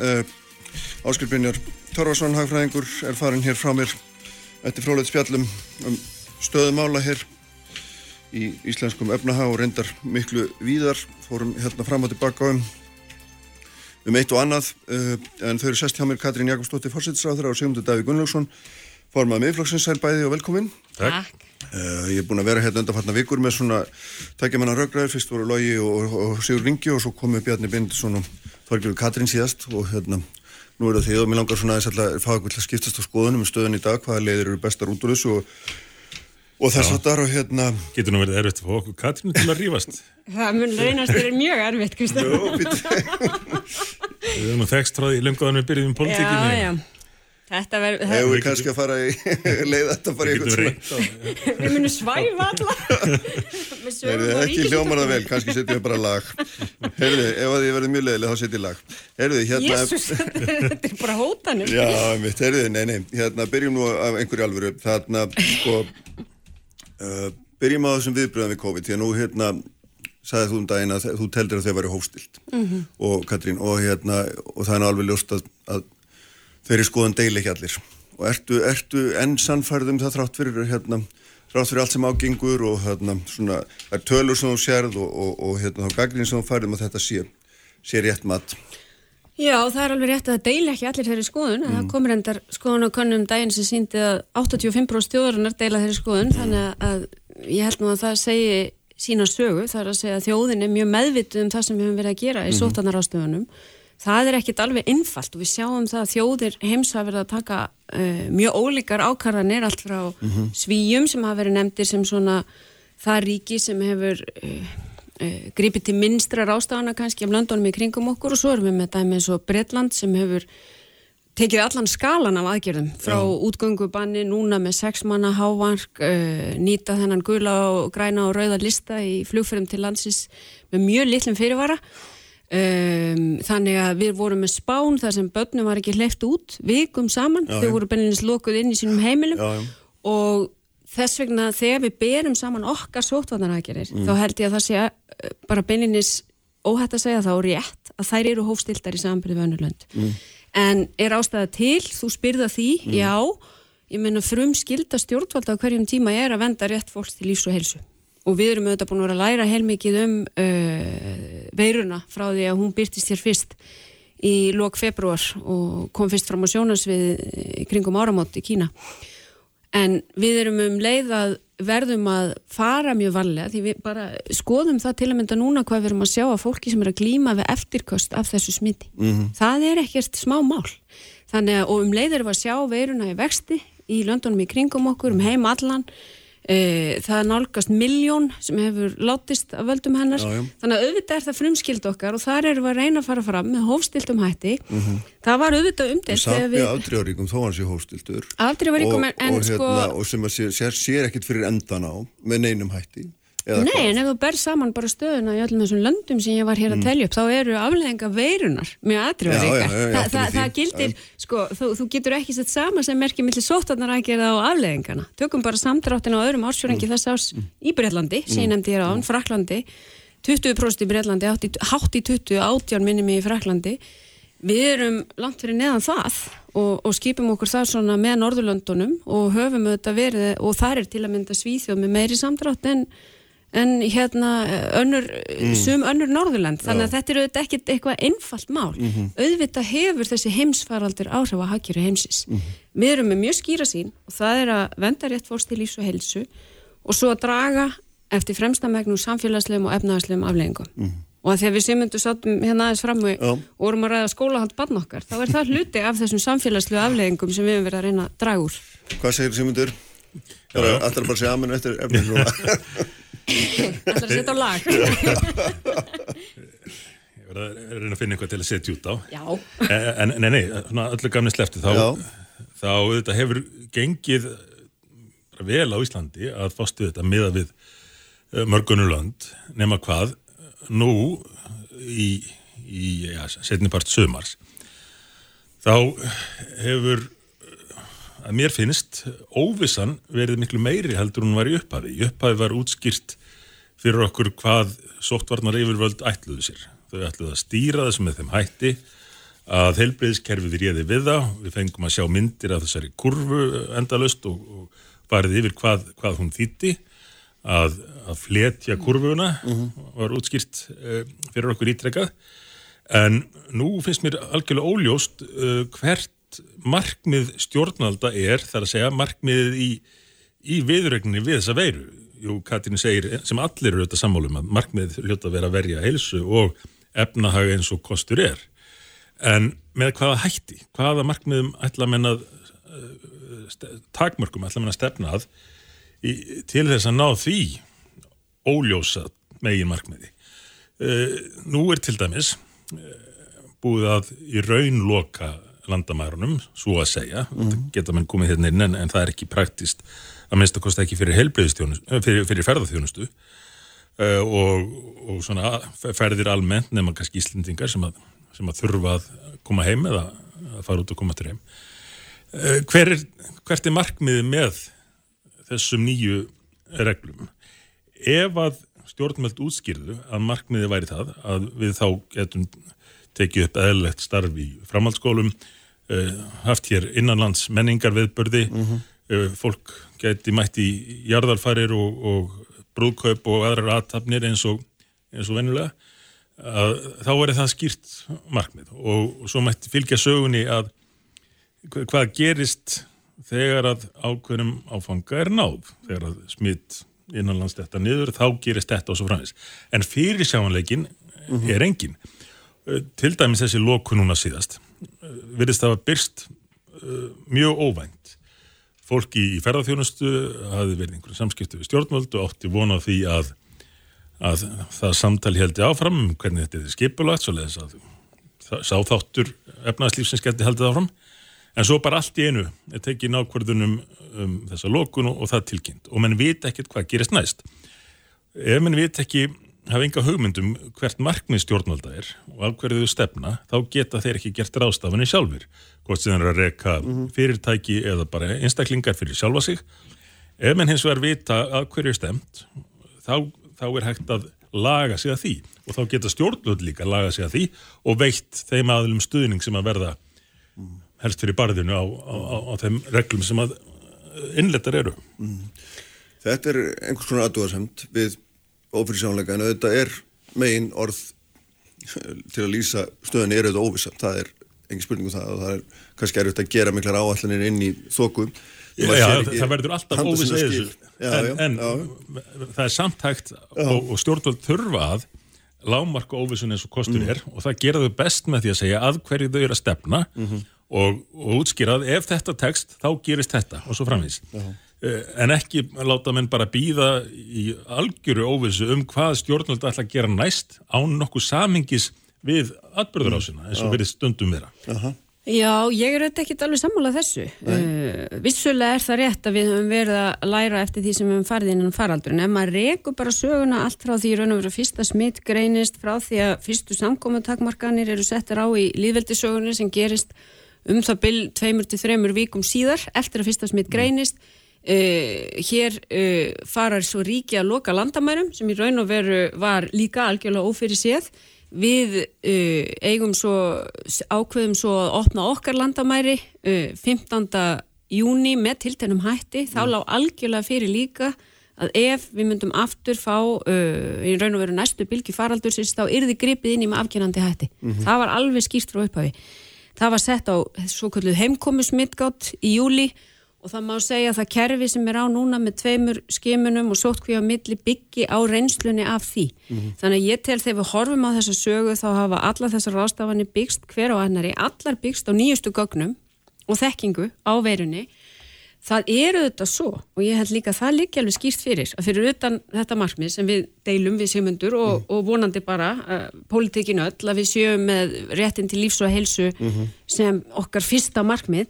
Uh, Áskil Brynjar Torfarsson, hagfræðingur, er farin hér frá mér eftir frólægt spjallum um stöðumála hér í íslenskum öfnaha og reyndar miklu víðar. Fórum hérna fram og tilbaka um, um eitt og annað. Uh, en þau eru sest hjá mér Katrín Jakobsdóttir, fórsættisráður og Sigmundur Daví Gunnlaugsson, formað miðflokksins, sæl bæði og velkomin. Takk. Uh, ég er búin að vera hérna undanfarnar vikur með svona tækjamanna raugraður, fyrst voru Lógi og, og Sigur Ringi og svo komið Bjarni Bindisson og Þorgjörður Katrín síðast og hérna nú eru það því og mér langar svona aðeins að fá eitthvað til að skiptast á skoðunum um stöðun í dag, hvaða leiðir eru bestar út úr þessu og, og þess að þar og hérna Getur nú verið erfitt að fá okkur Katrínu til að rífast. Það mun reynast þér mjög erfitt, Kristján Jó, Við erum nú þekst frá því lenguðan við byrjum Já, politíkinni já Þetta verður, Hefur við kannski að fara í leið þetta bara í reynt á við munum svæfa alla. Með Heyrðu, sögum og ekki hljómar það vel, kannski setjum við bara lag. Heyrðu, ef að ég verði mjög leiðileg þá setjum ég lag. Heyrðu, hérna Jésús, þetta er- þetta er bara hótanum. Já, mitt, heyrðu, nei, nei, hérna byrjum nú af einhverju alvöru. Þarna, sko uh, Byrjum á þessum viðbröðum við COVID Því að nú, hérna, sagði þú um daginn að þú teldir að þau væri hófstilt -hmm. og Katrín, og hérna og það er nú alveg ljóst að þeirri skoðan deil ekki allir. Og ertu, ertu enn sannfærið um það þrátt fyrir hérna, þrátt fyrir allt sem ágengur og hérna, svona, það er tölur sem þú sérð og, og, og hérna, þá gagninn sem þú færið um að þetta sé, sé rétt mat? Já, það er alveg rétt að það deila ekki allir þeirri skoðun. En það komur endar skoðun á könnum daginn sem síndi að 85% stjóðarinnar deila þeirri skoðun þannig að ég held nú að það segi sína sögu, það er að segja að þjóðin er mjög meðvituð um það sem við höfum verið að gera í mm það er ekkit alveg innfalt og við sjáum það að þjóðir heims hafa verið að taka uh, mjög ólíkar ákarðanir allt frá svíjum sem hafa verið nefndir sem svona það ríki sem hefur uh, uh, gripið til minnstrar ástafana kannski af löndunum í kringum okkur og svo erum við með dæmi eins og Bretland sem hefur tekið allan skalan af aðgerðum frá útgöngubanni núna með sexmanna hávank uh, nýta þennan gula og græna og rauða lista í flugferðum til landsins með mjög litlum fyrirvara Um, þannig að við vorum með spán þar sem börnum var ekki hleyft út vikum saman, Já, þau voru benninis lokuð inn í sínum heimilum. Já, já. og þess vegna þegar við berum saman okkar sótvarnaraðgerir Mm. þá held ég að það sé uh, bara benninis óhætt að segja þá rétt að þær eru hófstiltar í samanbyrðu við önnur lönd. Mm. en er ástæða til, þú spyrða því? Já, ég meina frum skilda stjórnvalda á hverjum tíma er að venda rétt fólks til lífs og heilsu og við erum auðvitað búin að vera að læra heilmikið um uh, veiruna frá því að hún byrtist hér fyrst í lok februar og kom fyrst fram á sjónarsvið í kringum áramót í Kína en við erum um leið að verðum að fara mjög varlega því við bara skoðum það til að mynda núna hvað við erum að sjá að fólki sem er að glíma við eftirköst af þessu smiti. -hmm. Það er ekkert smá mál. Þannig að og um leið erum við að sjá veiruna í vexti í löndunum í kringum okkur, um heim allan það nálgast miljón sem hefur látist af völdum hennar. Já, já. þannig að auðvitað er það frumskild okkar og þar erum við að reyna að fara fram með hófstiltum hætti. Það var auðvitað umdelt Samt við með afdrjáríkum þó sé hófstiltur Afdrifaríkum, og, en- og, sko- hérna, og sem að sér, sér, sér ekkit fyrir endan á með neinum hætti Nei, en ef þú ber saman bara stöðuna í öllum þessum löndum sem ég var hér að telja upp, þá eru afleðinga veirunar mjög. Mm. Já, Þa, það, það gildir, sko, þú, þú getur ekki sett sama sem merkir millir sótarnar aðgerða á afleðingana. Tökum bara samdráttin á öðrum ársfjörðingi Mm. þess árs í Breitlandi, sem ég nefndi hér á, Fraklandi, 20% í Breitlandi, hátt í, hátt í 20, 18 minnum í Fraklandi. Við erum langt fyrir neðan það og, og skipum okkur það svona með Norðurlöndunum og höfum auðvitað verið, og þar er til að mynda svíþjóð með meiri samdrátt en en hérna önnur, sum önnur Norðurland þannig að þetta er auðvitað ekkert eitthvað einfalt mál. Auðvitað hefur þessi heimsfaraldur áhrif að hakjuru heimsis við erum með mjög skýra sín og það er að venda rétt fólks til lífs og helsu og svo að draga eftir fremsta megnum samfélagslegum og efnahagslegum afleggingum og að þegar við semundu sátum hérna aðeins fram og Já. vorum að ræða skólahald barn okkar þá er það hluti af þessum samfélagslegu afleggingum sem við höfum verið að reyna að Það er að setja á lag? Ég verð að reyna að finna eitthvað til að setja út á. Já, En, nei, nei, svona öllu gamni slefti þá, þá þetta hefur gengið bara vel á Íslandi að fástu þetta miða við mörgunulönd nema hvað nú í, í ja, setnipart sömars þá hefur að mér finnst óvissan verið miklu meiri heldur hún var í upphafi. Í upphafi var útskýrt fyrir okkur hvað sóttvarnar yfirvöld ætluðu sér. Þau ætluðu að stýra þessu með þeim hætti að heilbreyðiskerfið réði við það, við fengum að sjá myndir af þessari kurvu endalust og, og farið yfir hvað, hvað hún þýtti að, að fletja kurvuna var útskýrt uh, fyrir okkur ítrekkað en nú finnst mér algjörlega óljóst uh, hvert markmið stjórnalda er þar að segja markmiðið í, í viðrögninni við þessa veiru Jú, Katrín segir sem allir eru auðvitað sammálum að markmið hljóta að vera að verja heilsu og efnahag eins og kostur er. En með hvaða hætti? Hvaða markmiðum ætla að menna uh, takmörgum ætla að menna stefna að í, til þess að ná því óljósa megin markmiði uh, nú er til dæmis uh, búið að í raun loka landamærunum, svo að segja. Mm. geta mann komið hérna inn en, en það er ekki praktist að minnst að kosta ekki fyrir helbreyðstjónustu fyrir, fyrir ferðarþjónustu uh, og, og svona ferðir almennt nema kannski íslendingar sem að, sem að þurfa að koma heim eða að fara út og koma til heim uh, Hver er, hvert er markmiði með þessum nýju reglum ef að stjórnmjöld útskýrðu að markmiði væri það að við þá getum tekið upp eðlilegt starf í framhaldsskólum uh, haft hér innanlands menningar viðbörði mm -hmm. Fólk geti mætt í jarðarfarir og, og brúðkaup og aðrar aðtapnir eins og, eins og vennulega að þá er það skýrt markmið. Og, og svo mætti fylgja sögunni að hvað gerist þegar að ákveðnum áfanga er náð. Þegar að smitt innanlands þetta niður þá gerist þetta og svo framins en fyrir sjáanleikin mm -hmm. er engin til dæmis þessi lóku núna síðast virðist það að byrst mjög óvænt fólki í ferðarþjónustu hafi verið einhverjum samskiptu við stjórnvöld og átti vona því að, að það samtali heldi áfram um hvernig þetta er skipulagt svo leiðis að sáþáttur efnaðslífsins geti haldið áfram. En svo bara allt í einu er tekið nákvörðunum um þessa lókun og það tilkynnt. Og menn veit ekkert hvað gerist næst. Ef menn veit ekki hafa enga hugmyndum hvert markmið stjórnvalda er og af hverju þau stefna þá geta þeir ekki gert rástafinni sjálfur hvort sem þeir eru að reyka mm -hmm. fyrirtæki eða bara einstaklingar fyrir sjálfa sig ef menn hins vegar vita að hverju stemt þá, þá er hægt að laga sig að því og þá geta stjórnvöld líka að laga sig að því og veitt þeim aðlum stuðning sem að verða helst fyrir barðinu á, á, á, á þeim reglum sem að innlettar eru mm. Þetta er einhvers konar aðdóðasemt við ófyrirsjónleika en þetta er megin orð til að lýsa stöðinni er auðvitað óvisa það er engin spurning um það og það er kannski erfitt að gera miklar áallanir inn í þóku Já, það, það verður alltaf óvisa eða þessu en, en já. það er samtækt og, og stjórnvöld þurfa að lámarka óvisun eins og kostur mm. er og það gera þau best með því að segja að hverju þau eru að stefna mm -hmm. og, og útskýrað ef þetta tekst þá gerist þetta og svo framvís. Eh, en ekki láta menn bara býða í algjöru óvissu um hvað stjórnvöld ætla að gera næst án nokkuð samingis við atbyrðurásina eins og verið stundum vera. Uh -huh. Já, ég er auðvitað ekki alveg sammálað þessu. Uh, vissulega er það rétt að við höfum verið að læra eftir því sem við höfum farið innan faraldur en ef maður rekur bara söguna allt frá því raun og veru fyrsta smitt greinist frá því að fyrstu samkomatakmarkanir eru settir á í líðveldisögunni sem gerist um það byll tveimur til þreimur vikum síðar eftir að fyrsta smitt greinist. Mm Uh, hér uh, farar svo ríki að loka landamærum sem í raun og veru var líka algjörlega ófyrir séð við uh, eigum svo ákveðum svo að opna okkar landamæri 15. júni með tiltænum hætti þá mm. lág algjörlega fyrir líka að ef við myndum aftur fá í raun og veru næstu bylgi faraldur þá er þið gripið inn í með afgjörnandi hætti mm -hmm. það var alveg skýrt frá upphafi það var sett á svo kalluð heimkomusmittgátt í júli og það má segja að það kerfi sem er á núna með tveimur skimunum og sótkví á milli byggi á reynslunni af því. Mm -hmm. Þannig að ég tel þegar við horfum á þessa sögu þá hafa alla þessar rástafanir byggst hver á annari, allar byggst á nýjustu gögnum og þekkingu á verunni. Það eru þetta svo og ég held líka að það líka alveg skýrt fyrir að fyrir utan þetta markmið sem við deilum við semundur og, mm. og vonandi bara uh, pólitikinu öll að við sjöum með réttin til lífs og helsu mm -hmm. sem okkar fyrsta markmið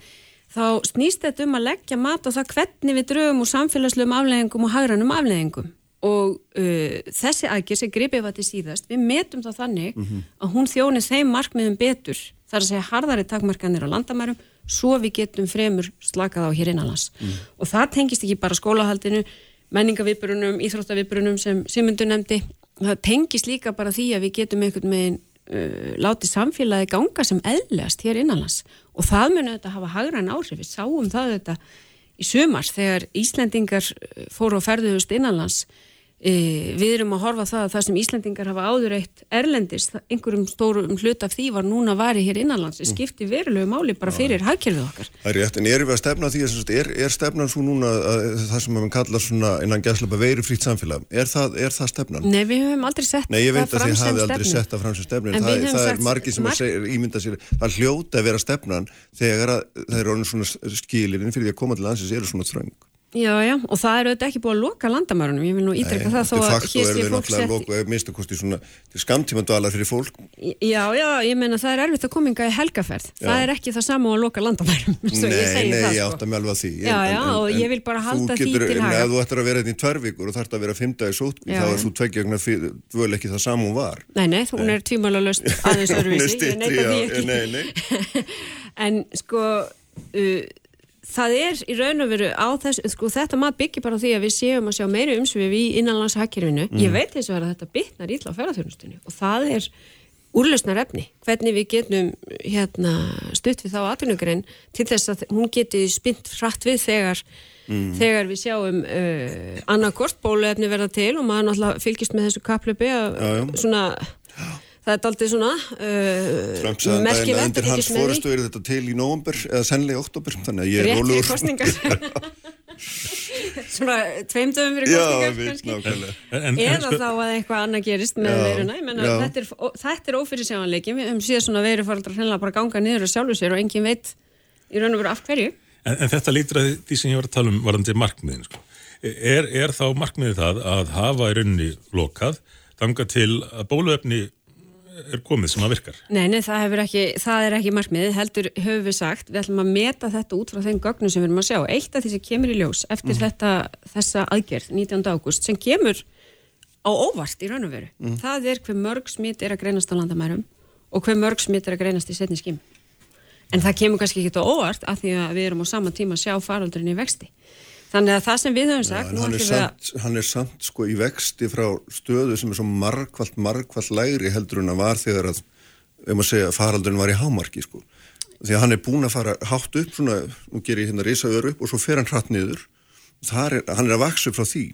þá snýst þetta um að leggja mat á það hvernig við draugum úr samfélagslegum afleggingum og hagranum afleggingum og uh, þessi aðgjör sem gripið var til síðast, við metum þá þannig mm -hmm. að hún þjóni þeim markmiðum betur þar að segja harðari takmarkanir á landamærum svo við getum fremur slakað á hér innanlands mm. og það tengist ekki bara skólahaldinu, menningaviðbrunum íþróttaviðbrunum sem Simundur nefndi það tengist líka bara því að við getum einhvern veginn uh, látið samfélagi ganga sem eðlegast hér innanlands. Og það muni þetta hafa hagran áhrif, við sáum það þetta í sumars þegar Íslendingar uh, fóru á ferðuðust innanlands við erum að horfa það að það sem Íslandingar hafa áður eitt erlendis, einhverjum stórum hlut af því var núna varið hér innanlands. Það mm. skipti verulegu máli bara fyrir hagkerfið okkar. Það er rétt, en erum við að stefna því að er, er stefnan svo núna að, það sem maður kallar svona innan gæslepa veiri frítt samfélag er það, er það stefnan? Nei, við höfum aldrei sett Nei, ég veit að þið hafi aldrei sett það fram sem stefnan það, það er margi sem marg... segir, ímynda sér það hljóta að vera stefnan þegar að, eru Já, já, og það er auðvitað ekki búið að loka landamærunum, ég vil nú ítrykka það þó að hér sé fólk sett... Er eða minnstu kosti svona skamtímandalar fyrir fólk. Já, já, ég menna það er erfitt að kominga í helgaferð, já. það er ekki það sama að loka landamærum, svo nei, ég segi nei, það sko. Nei, ég átta mig alveg að því. Já, já, en, og ég vil bara halda því getur, til haga. Ef þú ættir að vera hérna í tværvíkur og þarf að vera fimmdagi sót, þá er þú tveikjagna völ ekki það sama hún var. Nei, nei, hún er tvímála það er í raun og veru á þess, sko þetta maður byggir bara því að við séum að sjá meiri umsvið í innanlandshakkerfinu, mm. ég veit þess að þetta bytnar ítla á ferðarþjónustunni og það er úrlausnar efni, hvernig við getum hérna, stutt við þá atvinnugrein til þess að hún geti spint frætt við þegar, mm. þegar við sjáum uh, annarkort bóluefni verða til og maður náttúrulega fylgist með þessu kaplöpi að svona það er aldrei svona uh, merkilegt undir hans fórastu er þetta til í nógumber eða sennilega í oktober þannig að ég er fyrir kostningar svona tveimdöfum fyrir kostningar eða sko- þá að eitthvað annað gerist með veiruna. Þetta er, er ófyrirsjáðanleikin við höfum síðan svona veirufaldrar hennilega bara ganga niður og sjálfu sér og engin veit í raun og veru af hverju. En, en þetta lítur að því sem ég var að tala um varandi markmiðin sko. er, er þá markmiðið það að hafa í rauninni lokað þanga til að bóluefni er komið sem að virkar? Nei, nei, það, ekki, það er ekki markmiðið, heldur höfum við sagt, við ætlum að meta þetta út frá þeim gögnum sem við erum að sjá. Eitt af því sem kemur í ljós eftir mm. þetta, þessa aðgerð 19. ágúst sem kemur á óvart í raun og veru, mm. það er hver mörg smitt er að greinast á landamærum og hver mörg smitt er að greinast í setni skím. En það kemur kannski ekki á óvart af því að við erum á sama tíma að sjá faraldurinn í vexti. Þannig að það sem við höfum sagt... Ja, hann, er samt, að... hann er samt sko í vexti frá stöðu sem er svo margvallt, margvallt lægri heldur en að var þegar að, ef maður segja, faraldurinn var í hámarki sko. Því að hann er búin að fara hátt upp, svona, nú ger ég hérna risaður upp og svo fer hann hratt niður. Er, hann er að vaksa frá því.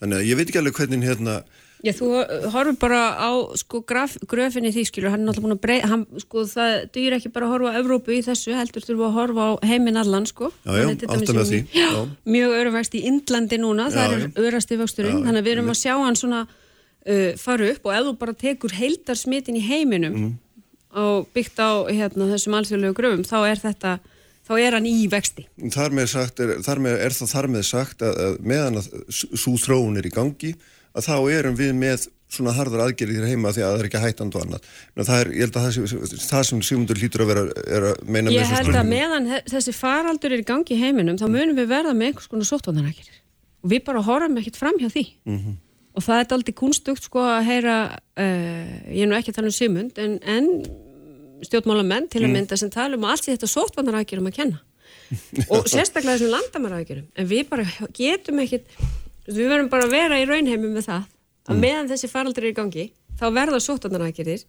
Þannig að ég veit ekki alveg hvernig hérna Já, þú horfur bara á sko graf, gröfinni því, skilur, hann er náttúrulega búin að breyða, hann, sko, það dýr ekki bara að horfa á Evrópu í þessu, heldur þurfu að horfa á heiminn allan, sko. Já, já, alltaf með því. Já, mjög öruvægst í Indlandi núna, já, það er örast í vöxturinn, þannig að við erum að sjá hann svona uh, fara upp og ef þú bara tekur heildarsmitin í heiminum mm. og byggt á hérna, þessum alþjóðlegu gröfum, þá er þetta, þá er hann í vexti. Þar með, sagt, er, þar með er það þar með sagt að, að meðan að svo þróun er í gangi að þá erum við með svona harður aðgerið þér heima því að það er ekki hættand og annað. Það er, ég held að það, það sem Sigmundur lítur að vera er að meina ég með þessu stundum. Ég held að meðan þessi faraldur er í gangi í heiminum þá munum við verða með einhvers konar sóttvandarækir og við bara horfum ekkert fram hjá því mm -hmm. og það er aldrei kunstugt sko að heyra, uh, ég er nú ekki að tala um Sigmund en, en stjórnmálamenn til að mm. mynda sem tala um allt því þetta sóttvandarækir um að kenna og sérstaklega þessum landamærarækirum en við bara getum ekkert við verðum bara að vera í raunheimum með það að mm. meðan þessi faraldur er í gangi þá verða sóttanarnækjir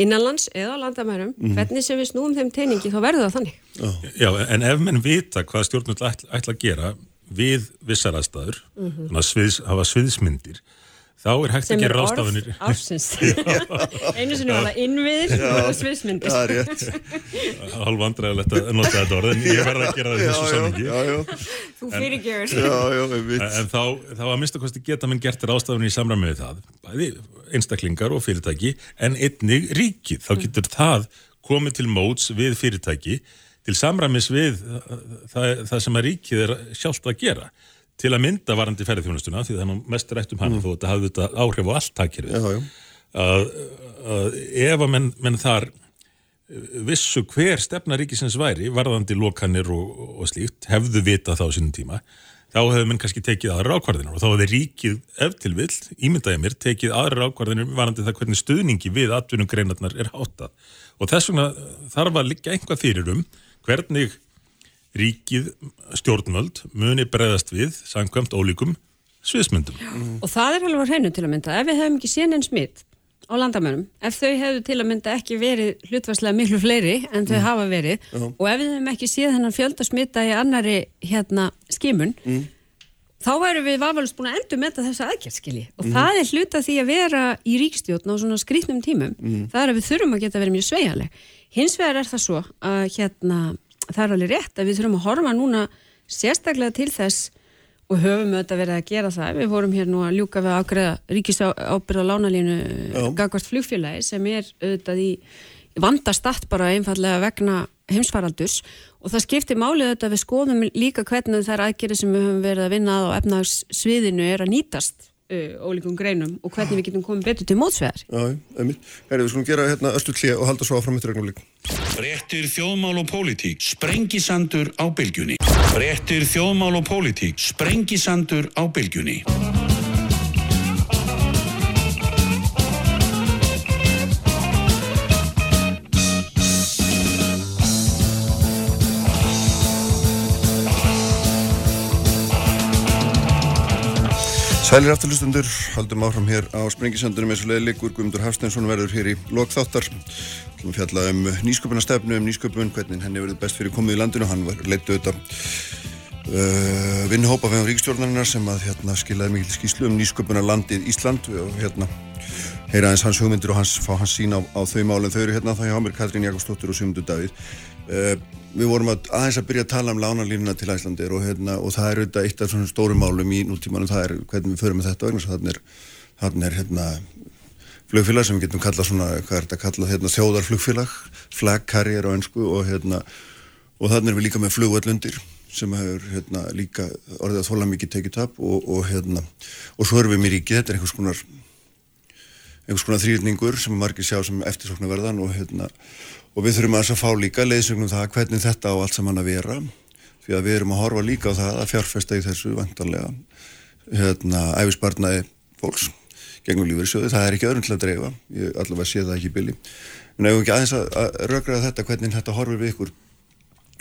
innanlands eða á landamærum mm. hvernig sem við snúum þeim teiningi þá verður það þannig oh. Já, en ef menn vita hvað stjórnvöld ætla, ætla að gera við vissar aðstæður mm -hmm. að sviðs, hafa sviðsmyndir þá er hægt að gera rástafunir einu sinni var það innviðir og sviðsmyndir. það er rétt. Hálf andræðilegt að nota þetta orð en ég verða að gera það í þessu samingi þú fyrirgjör en þá, þá að minnstakosti geta minn gert rástafunir í samræmi við það bæði einstaklingar og fyrirtæki en einnig ríkið, þá getur mm. það komið til móts við fyrirtæki til samræmis við það, það sem að ríkið er sjálft að gera til að mynda varandi ferðarþjónustuna því það er mest rætt um hann mm. þó þetta hafði þetta áhrif á allt takkirfið að, að ef að menn, menn þar vissu hver stefnaríkisins væri varðandi lokanir og, og slíkt hefðu vita þá sínum tíma þá hefðu menn kannski tekið aðra ákvarðinir og þá hefði ríkið ef til vill, ímyndaði mér, tekið aðra ákvarðinir varðandi það hvernig stuðningi við atvinnum greinarnar er hátað og þess vegna þarf að liggja einhvað fyrir um hvernig ríkið stjórnvöld muni bregðast við sangkvæmt ólíkum sviðsmyndum. Mm. Og það er alveg hreinu til að mynda. Ef við hefum ekki séð einn smitt á landamörum, ef þau hefðu til að mynda ekki verið hlutvarslega miklu fleiri en þau mm. hafa verið Já. og ef við hefum ekki séð hennan fjöldasmita í annari hérna skimun mm. þá væru við vafalust búin að endur með þessa aðgjörðskili og mm. það er hluta því að vera í ríkstjóðn á svona skrítnum tímum mm. það er að við þurfum að geta verið mjög sveigaleg hins vegar er það svo að hérna það er alveg rétt að við þurfum að horfa núna sérstaklega til þess og höfum auðvitað verið að gera það. Við vorum hér nú að ljúka við að ágreða ríkisábyrða lánalínu gagvart flugfélagi sem er auðvitað í vandastatt bara einfallega vegna heimsfaraldurs. Og það skiptir málið auðvitað við skoðum líka hvernig þær aðgerið sem við höfum verið að vinna að á efnagssviðinu er að nýtast uh, ólíkum greinum og hvernig við getum komið betur til mótsvegar. Já, einmitt. Herri, við skulum gera hérna östu klíja og halda svo áfram með regnumlík. Frettir þjóðmál og pólitík, sprengisandur á bylgjunni. Frettir þjóðmál og pólitík, sprengisandur á bylgjunni. Sælir afturlustundur, haldum áfram hér á Sprengisandunum eins og leiði leikur Guðmundur Hafsteinsson verður hér í lokþáttar Við fjalla um nýsköpunastefnu, um nýsköpun hvernig henni verður best fyrir komið í landinu. Hann leittu auðvitað uh, vinnhópa fyrir ríkstjórnarinnar sem að hérna, skilaði mikil skíslu um nýsköpunarlandið Ísland. Og hérna heyra eins hans hugmyndir og hans, fá hans sín á, á þau málum þau eru hérna þá hjá mér Katrín Jakobsdóttir og Sigmundur Davíð við vorum að aðeins að byrja að tala um lánalínuna til Æslandir og, hérna, og það er auðvitað eitt af svona stórum málum í nútímanum það er hvernig við förum með þetta vegna þannig er, þannig er hérna flugfélag sem við getum kallað svona, hvað er þetta að kalla hérna, þjóðarflugfélag, flag carrier á önsku og hérna og þannig er við líka með flugvallundir sem hefur hérna líka orðið að þóla mikið tekið tap og, og hérna og svo erum við mér ríkið, þetta er einhvers konar einhvers konar þrýrningur sem margir sjá sem eftirsoknaverðan og hérna og við þurfum að, að fá líka leiðsögnum það hvernig þetta á allt saman að vera því að við erum að horfa líka á það að fjárfesta í þessu vantarlega hérna, æfisbarnaði fólks gegnum lífeyrisjóði, það er ekki til að dreifa. Ég allavega sé það ekki billi en ef við ekki aðeins að, að rökraða þetta hvernig þetta horfir við ykkur?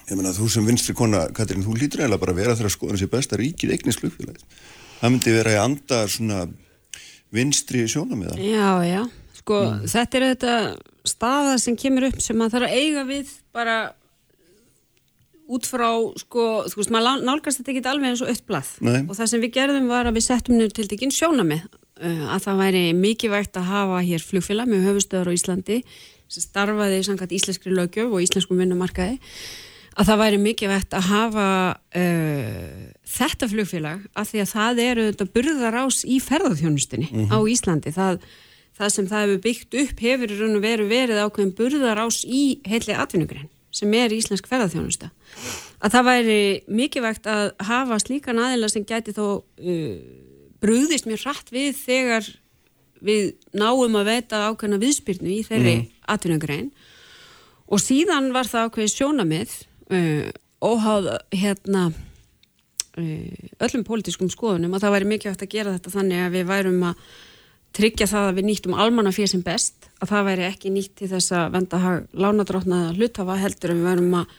Ég menna þú sem vinstri kona, Katrín, þú lítur eiginlega bara vera þeirra skoðan sem besta ríkið eignins flugfélagið. Það myndi vera í anda svona vinstri sjónamiða Já, já. Sko mm. þetta er þetta staða sem kemur upp sem maður þarf að eiga við bara út frá, sko, þú veist, maður nálgast þetta ekki alveg eins og öll blað. Og það sem við gerðum var að við settum nýr til deginn sjónami uh, að það væri mikið vægt að hafa hér flugfélag með höfustöður á Íslandi sem starfaði samkvæmt íslenskri lögjöf og íslenskum vinnumarkaði að það væri mikið vett að hafa uh, þetta flugfélag af því að það eru burðarás í ferðarþjónustinni mm -hmm. á Íslandi það það sem það hefur byggt upp hefur í raun og veru verið ákveðin burðar ás í heilli atvinnugrein sem er íslensk ferðarþjónusta að það væri mikilvægt að hafa slíkan aðeila sem gæti þó uh, brúðist mjög hratt við þegar við náum að veita ákveðina viðspyrnu í þeirri mm. atvinnugrein og síðan var það ákveði sjónamið uh, óháð hérna uh, öllum pólitískum skoðunum að það væri mikilvægt að gera þetta þannig að við værum að tryggja það að við nýttum almanna fyrir sem best að það væri ekki nýtt til þess að venda lánadrótnaða hlutafa heldur en við verum að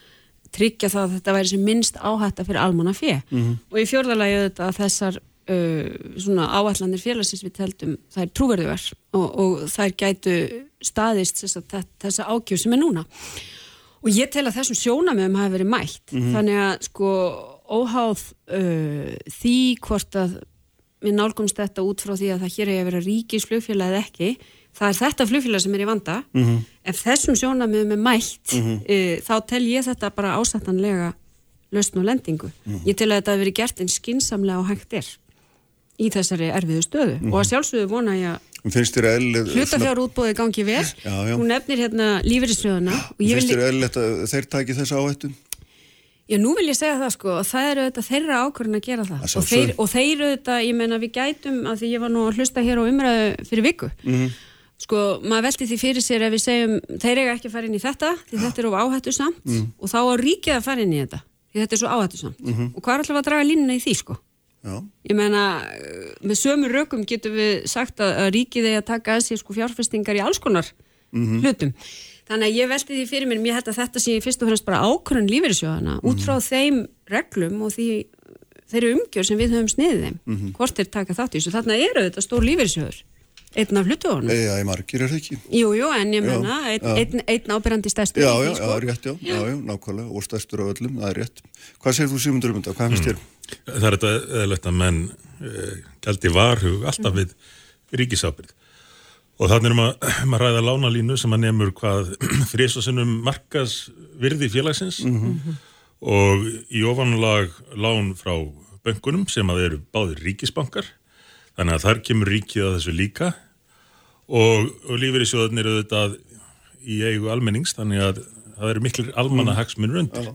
tryggja það að þetta væri sem minnst áhætta fyrir almanna fyrir mm -hmm. og í fjörðalagi auðvitað að þessar uh, svona áallanir félagsins við teldum það er trúverðuver og, og það gætu staðist þess að þessa ágjöf sem er núna og ég tel að þessum sjónamöðum hafi verið mætt mm -hmm. þannig að sko óháð uh, því hvort að við nálgumst þetta út frá því að það hér er að vera ríkis flugfélag eða ekki það er þetta flugfélag sem er í vanda mm -hmm. ef þessum sjónamöðum er mætt mm -hmm. uh, þá tel ég þetta bara ásættanlega lausn og lendingu -hmm. ég tel að þetta hefur verið gert en skinsamlega og hægt er í þessari erfiðu stöðu og að sjálfsögðu vona ég að hlutafjár útbóði gangi vel já, já. hún nefnir hérna lífeyrisfröðuna finnst þér eðlilegt að þeir taki þessa áhættu? Já, nú vil ég segja það sko og það eru auðvitað þeirra ákvörðin að gera það og þeir, og þeir auðvitað, ég menna við gætum að því ég var nú að hlusta hér á umræðu fyrir viku mm -hmm. sko, maður veldi því fyrir sér ef við segjum þeir eiga ekki að fara inn í þetta því ja. þetta er of áhættu samt mm -hmm. og þá á ríkið að fara inn í þetta því þetta er svo áhættu samt mm -hmm. og hvað er alltaf að draga línuna í því sko Já. ég menna, með sömu rökum getum við sagt að, að ríkið eigi að taka að sér sko fjárfestingar í alls konar mhm. hlutum Þannig að ég veldi því fyrir mér, mér hætti að þetta sé fyrst og fremst bara ákvörðun lífeyrisjóðana mm -hmm. út frá þeim reglum og því þeirri umgjör sem við höfum sniðið þeim, mm -hmm. hvort þeir taka þátt í þessu. Þannig að eru þetta stór lífeyrisjóður einn af hlutuðunum. Já, ég margir er það ekki. Jú, jú, en ég menna, einn ein, ein ábyrjandi stærstur. Já, já, já, sko. rétt, já, já, já, nákvæmlega, og stærstur af öllum, það er rétt. Hvað segir þú Sigmundur um þetta? Hvað finnst þér? Það er þetta eðalegt að menn uh, gældi varhug alltaf við ríkisábyrð. Og þannig erum að maður ræða lánalínu sem að nefnur hvað frísasinnum markas virði félagsins og í ofanlag lán frá bönkunum sem að eru báðir ríkisbankar. Þannig að þar kemur ríkið að þessu líka og, og lífeyrissjóðarnir eru þetta í eigu almennings þannig að það eru miklir almanna hagsmunur undir.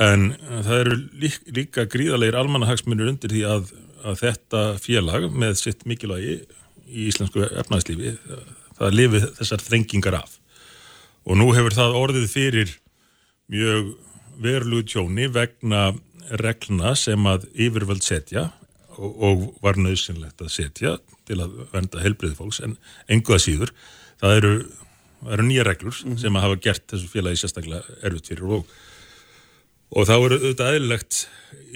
En það eru lík, líka gríðalegir almannahagsmunir undir því að, að þetta félag með sitt mikilvægi í íslensku efnæðslífi, það lifi þessar þrengingar af. Og nú hefur það orðið fyrir mjög verulegu tjóni vegna regluna sem að yfirvöld setja og, og var nöðsynlegt að setja til að venda helbriði fólks en engu að síður. Það eru, eru nýja reglur sem að hafa gert þessu félagi sérstaklega erfitt fyrir og Og þá er auðvitað eðlilegt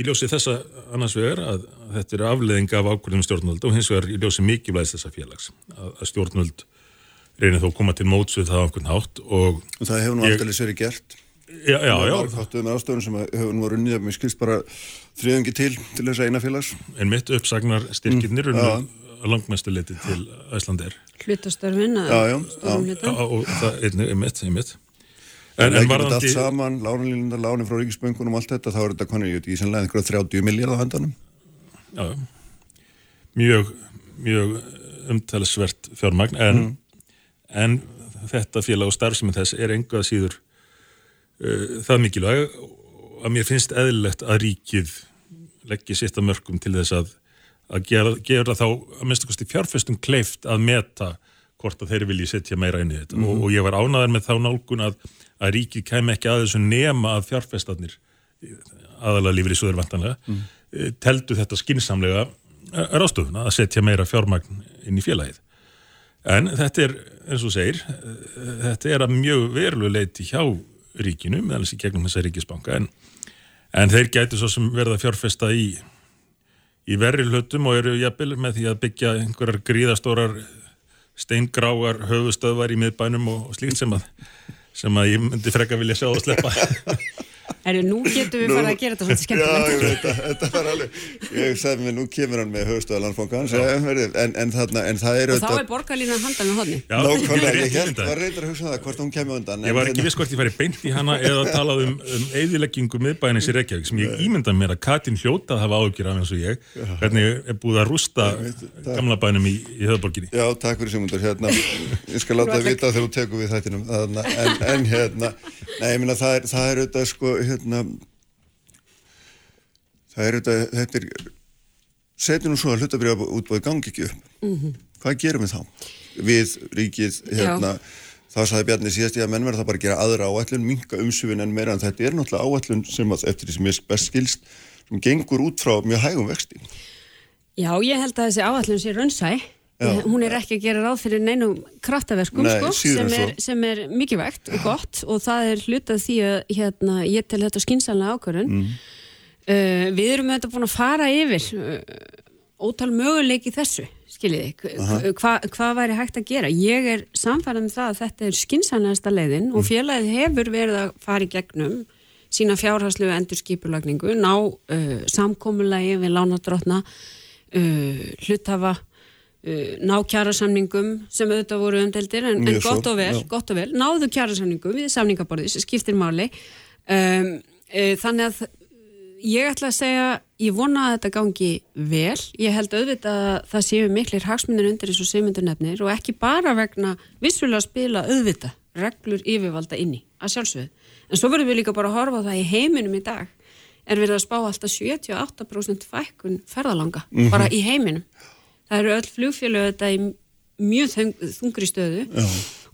í ljósi þessa annars vegar að, að þetta er afleðing af ákvörðum stjórnvöld og hins vegar í ljósi mikilvægis þessa félags að, að stjórnvöld reynir þó að koma til móts við það á einhvern hátt og Og það hefur nú alltaf verið gert. Já, já, já, Þáttuðu með ástöðun sem að hefur nú runnið að mér skilst bara þriðungi til til þess að eina félags. en mitt uppsagnar styrkirnir Mm, mm, að langmestu leiti til Æslander Hlutastörfin að Já, já, stórum já. hluta. og það einnig, einmitt, einmitt En, en, en en varðandi... allt saman, lánalínundar, lánin frá ríkisböngunum og allt þetta, þá er þetta konið, ég veit, í sannlega einhverja 30 miljard á handanum. já, já. mjög mjög umtalsvert fjármagn en, Mm. en þetta félag og starfsemi þess er engu að síður það mikilvæg að mér finnst eðlilegt að ríkið leggja sitt að mörgum til þess að, að gera, gera þá að minnstu kosti fjárfestum kleift að meta hvort að þeir vilji setja meira inn í þetta og, og ég var ánæður með þá nálgun að, að ríkið kem ekki að þessu nema að fjárfestarnir aðalega lífur í söður vantanlega mm. teldu þetta skinsamlega rástofuna að setja meira fjármagn inn í félagið. En þetta er, eins og segir, eh, þetta er að mjög verulegu leiti hjá ríkinu, meðal þessi gegnum þessa ríkisbanka, en, en þeir gætu svo sem verða fjárfesta í, í verri hlutum og eru jafnvel með því að byggja einhverjar gríðastórar steingráar höfustöðvar í miðbænum og, og slíkt sem að, sem að ég myndi freka vilja sjá og sleppa. Erðu, nú getum við farið að gera þetta svolítið Já, skemmtilegt. ég veit að þetta var alveg, ég sagði mér, nú kemur hann með höfustöða landsbókan, en, en, þarna, en það er Og þá er borgarlínan handan með hodni. Já, Nákvæmlega, rétt ég held, var reyndar að hugsa það hvort hún kemur undan. Ég en var ekki hérna- viss hvort ég færi beint í hana eða talað um, um eðileggingu miðbænis í Reykjavík sem ég ímynda mér að Katin hljóta að hafa ágjur af eins og ég hvernig er búið að rústa gamla bænum í, í höfðborginni Já, nei, ég minna, það er, það er auðvitað, sko, hérna, það er auðvitað, þetta er, setjum nú svo að hlutabriða útbóði gangi ekki upp, hvað gerum við þá? Við, ríkið, hérna, það sagði Bjarni síðast ég að menn verða það bara að gera aðra áætlun, minka umsufin en meira en þetta er náttúrulega áætlun sem að, eftir því sem ég best skilst, sem gengur út frá mjög hægum vexti. Já, ég held að þessi áallun sé raunsæ. Já. Hún er ekki að gera ráð fyrir neinum kraftaverkum Nei, sko, sem, er, sem er mikilvægt og gott og það er hlutað því að hérna, ég tel þetta skynsanlega ákvörðun. Mm. Uh, við erum þetta búin að fara yfir uh, ótal möguleiki í þessu, skiljiði, hvað hva væri hægt að gera. Ég er samfærað með það að þetta er skynsanlegasta leiðin og félagið hefur verið að fara í gegnum sína fjárhagslegu endurskipulagningu, ná uh, samkomulagi við lánadrótna, hluthafa, uh, ná kjærasamningum sem auðvitað voru umdeldir en, en Mjög svo, gott og vel, gott og vel, náðu kjærasamningum við samningaborðið sem skiptir máli. Um, uh, þannig að ég ætla að segja, ég vona að þetta gangi vel. Ég held auðvitað að það séu miklir hagsmunir undir þessu semundur nefnir og ekki bara vegna vissulega að spila auðvitað reglur yfirvalda inni, að sjálfsögðu. En svo verðum við líka bara að horfa á það í heiminum í dag er verið að spá alltaf 78% fækkun ferðalanga, bara í heiminum. Það eru öll flugfélög þetta í mjög þung, þungri stöðu Já.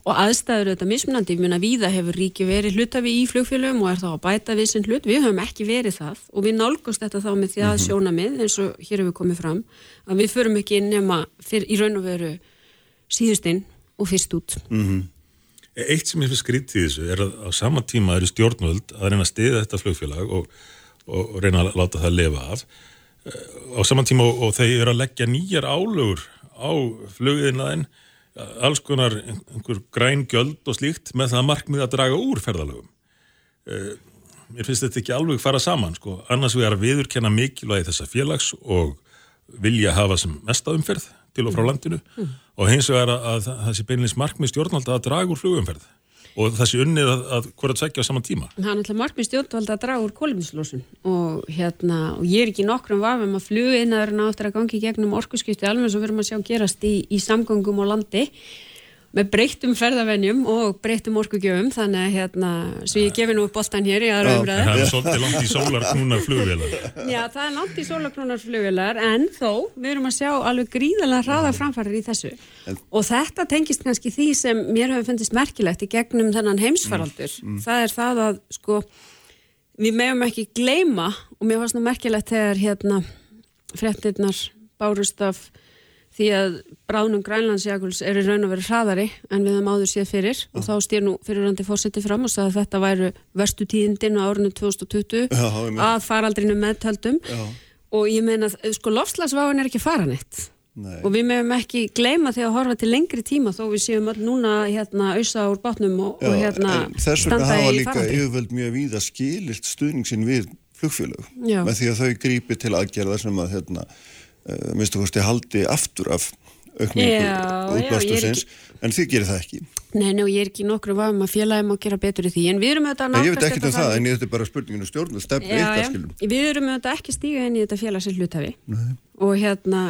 og aðstæður þetta mismunandi, ég meina víða hefur ríki verið hlutafi í flugfélögum og er þá að bæta við sinn hlut, við höfum ekki verið það og við nálgast þetta þá með því að sjónamið eins og hér hefur komið fram að við förum ekki inn nema fyrir, í raun og veru síðustinn og fyrst út. Eitt sem ég finnst skrítið þessu er að á sama tíma eru stjórnvöld að reyna að stiða þetta flugfélag og, og, reyna að láta það lifa af á sama tíma og, og þeir eru að leggja nýjar álögur á flugiðinaðin alls konar einhver græn gjöld og slíkt með það markmið að draga úr ferðalögum. Uh, mér finnst þetta ekki alveg fara saman sko, annars við erum að viðurkenna mikilvægi þessa félags og vilja hafa sem mesta umferð til og frá landinu mm. og hins vegar að, að það sé beinleins markmið stjórnvalda að draga úr flugumferð og það sé unnið að, að hverjað segja á saman tíma. Það er náttúrulega markmið stjórnvalda að draga úr kóluminslósun og hérna, og ég er ekki nokkrum vafum að fluginnaðurinn áttur að gangi gegnum orkusskipti alveg sem við erum að sjá gerast í, í samgangum á landi með breyttum ferðavennjum og breyttum orkugjöfum þannig að hérna, svo ég gefi nú upp bóltan hér í aðra umræðu. Það er svolítið langt í sólarknúnar flugvelar. Já, það er langt í sólarknúnar flugvelar en þó, við erum að sjá alveg gríðalega hraða framfærir í þessu og þetta tengist kannski því sem mér hefur fundist merkilegt í gegnum þennan heimsfaraldur. Mm, mm. Það er það að sko, við meðum ekki gleima og mér fannst nú merkilegt þegar hérna frettirnar bárust af því að bránum grænlandsjaguls er í raun og verið hraðari en við höfum áður séð fyrir ja. og þá stýr nú fyrirrandi fórseti fram og sagði að þetta væru verstu tíðindin á árinu 2020 ja, að faraldrinu meðtöldum. Ja. og ég meina, sko, lofslagsváin er ekki faranett og við meðum ekki gleyma því að horfa til lengri tíma þó við séum öll núna hérna auðsa úr bátnum og, og hérna þess vegna hafa líka yfirvöld mjög víða skililt stuðningsin við flugfélög. Með því að þau grípi til aðgerða sem að hérna uh, minnstu fórst ég haldi aftur af aukningu útbástusins en þið gerir það ekki. Nei, ná, ég er ekki nokkru vafum að félagum að gera betur í því, en við erum auðvitað Ég veit ekki um það, en ég þetta er bara spurninginu stjórn eitt aðskilum Við erum auðvitað ekki stíga inn í þetta félagsins hlutafi og hérna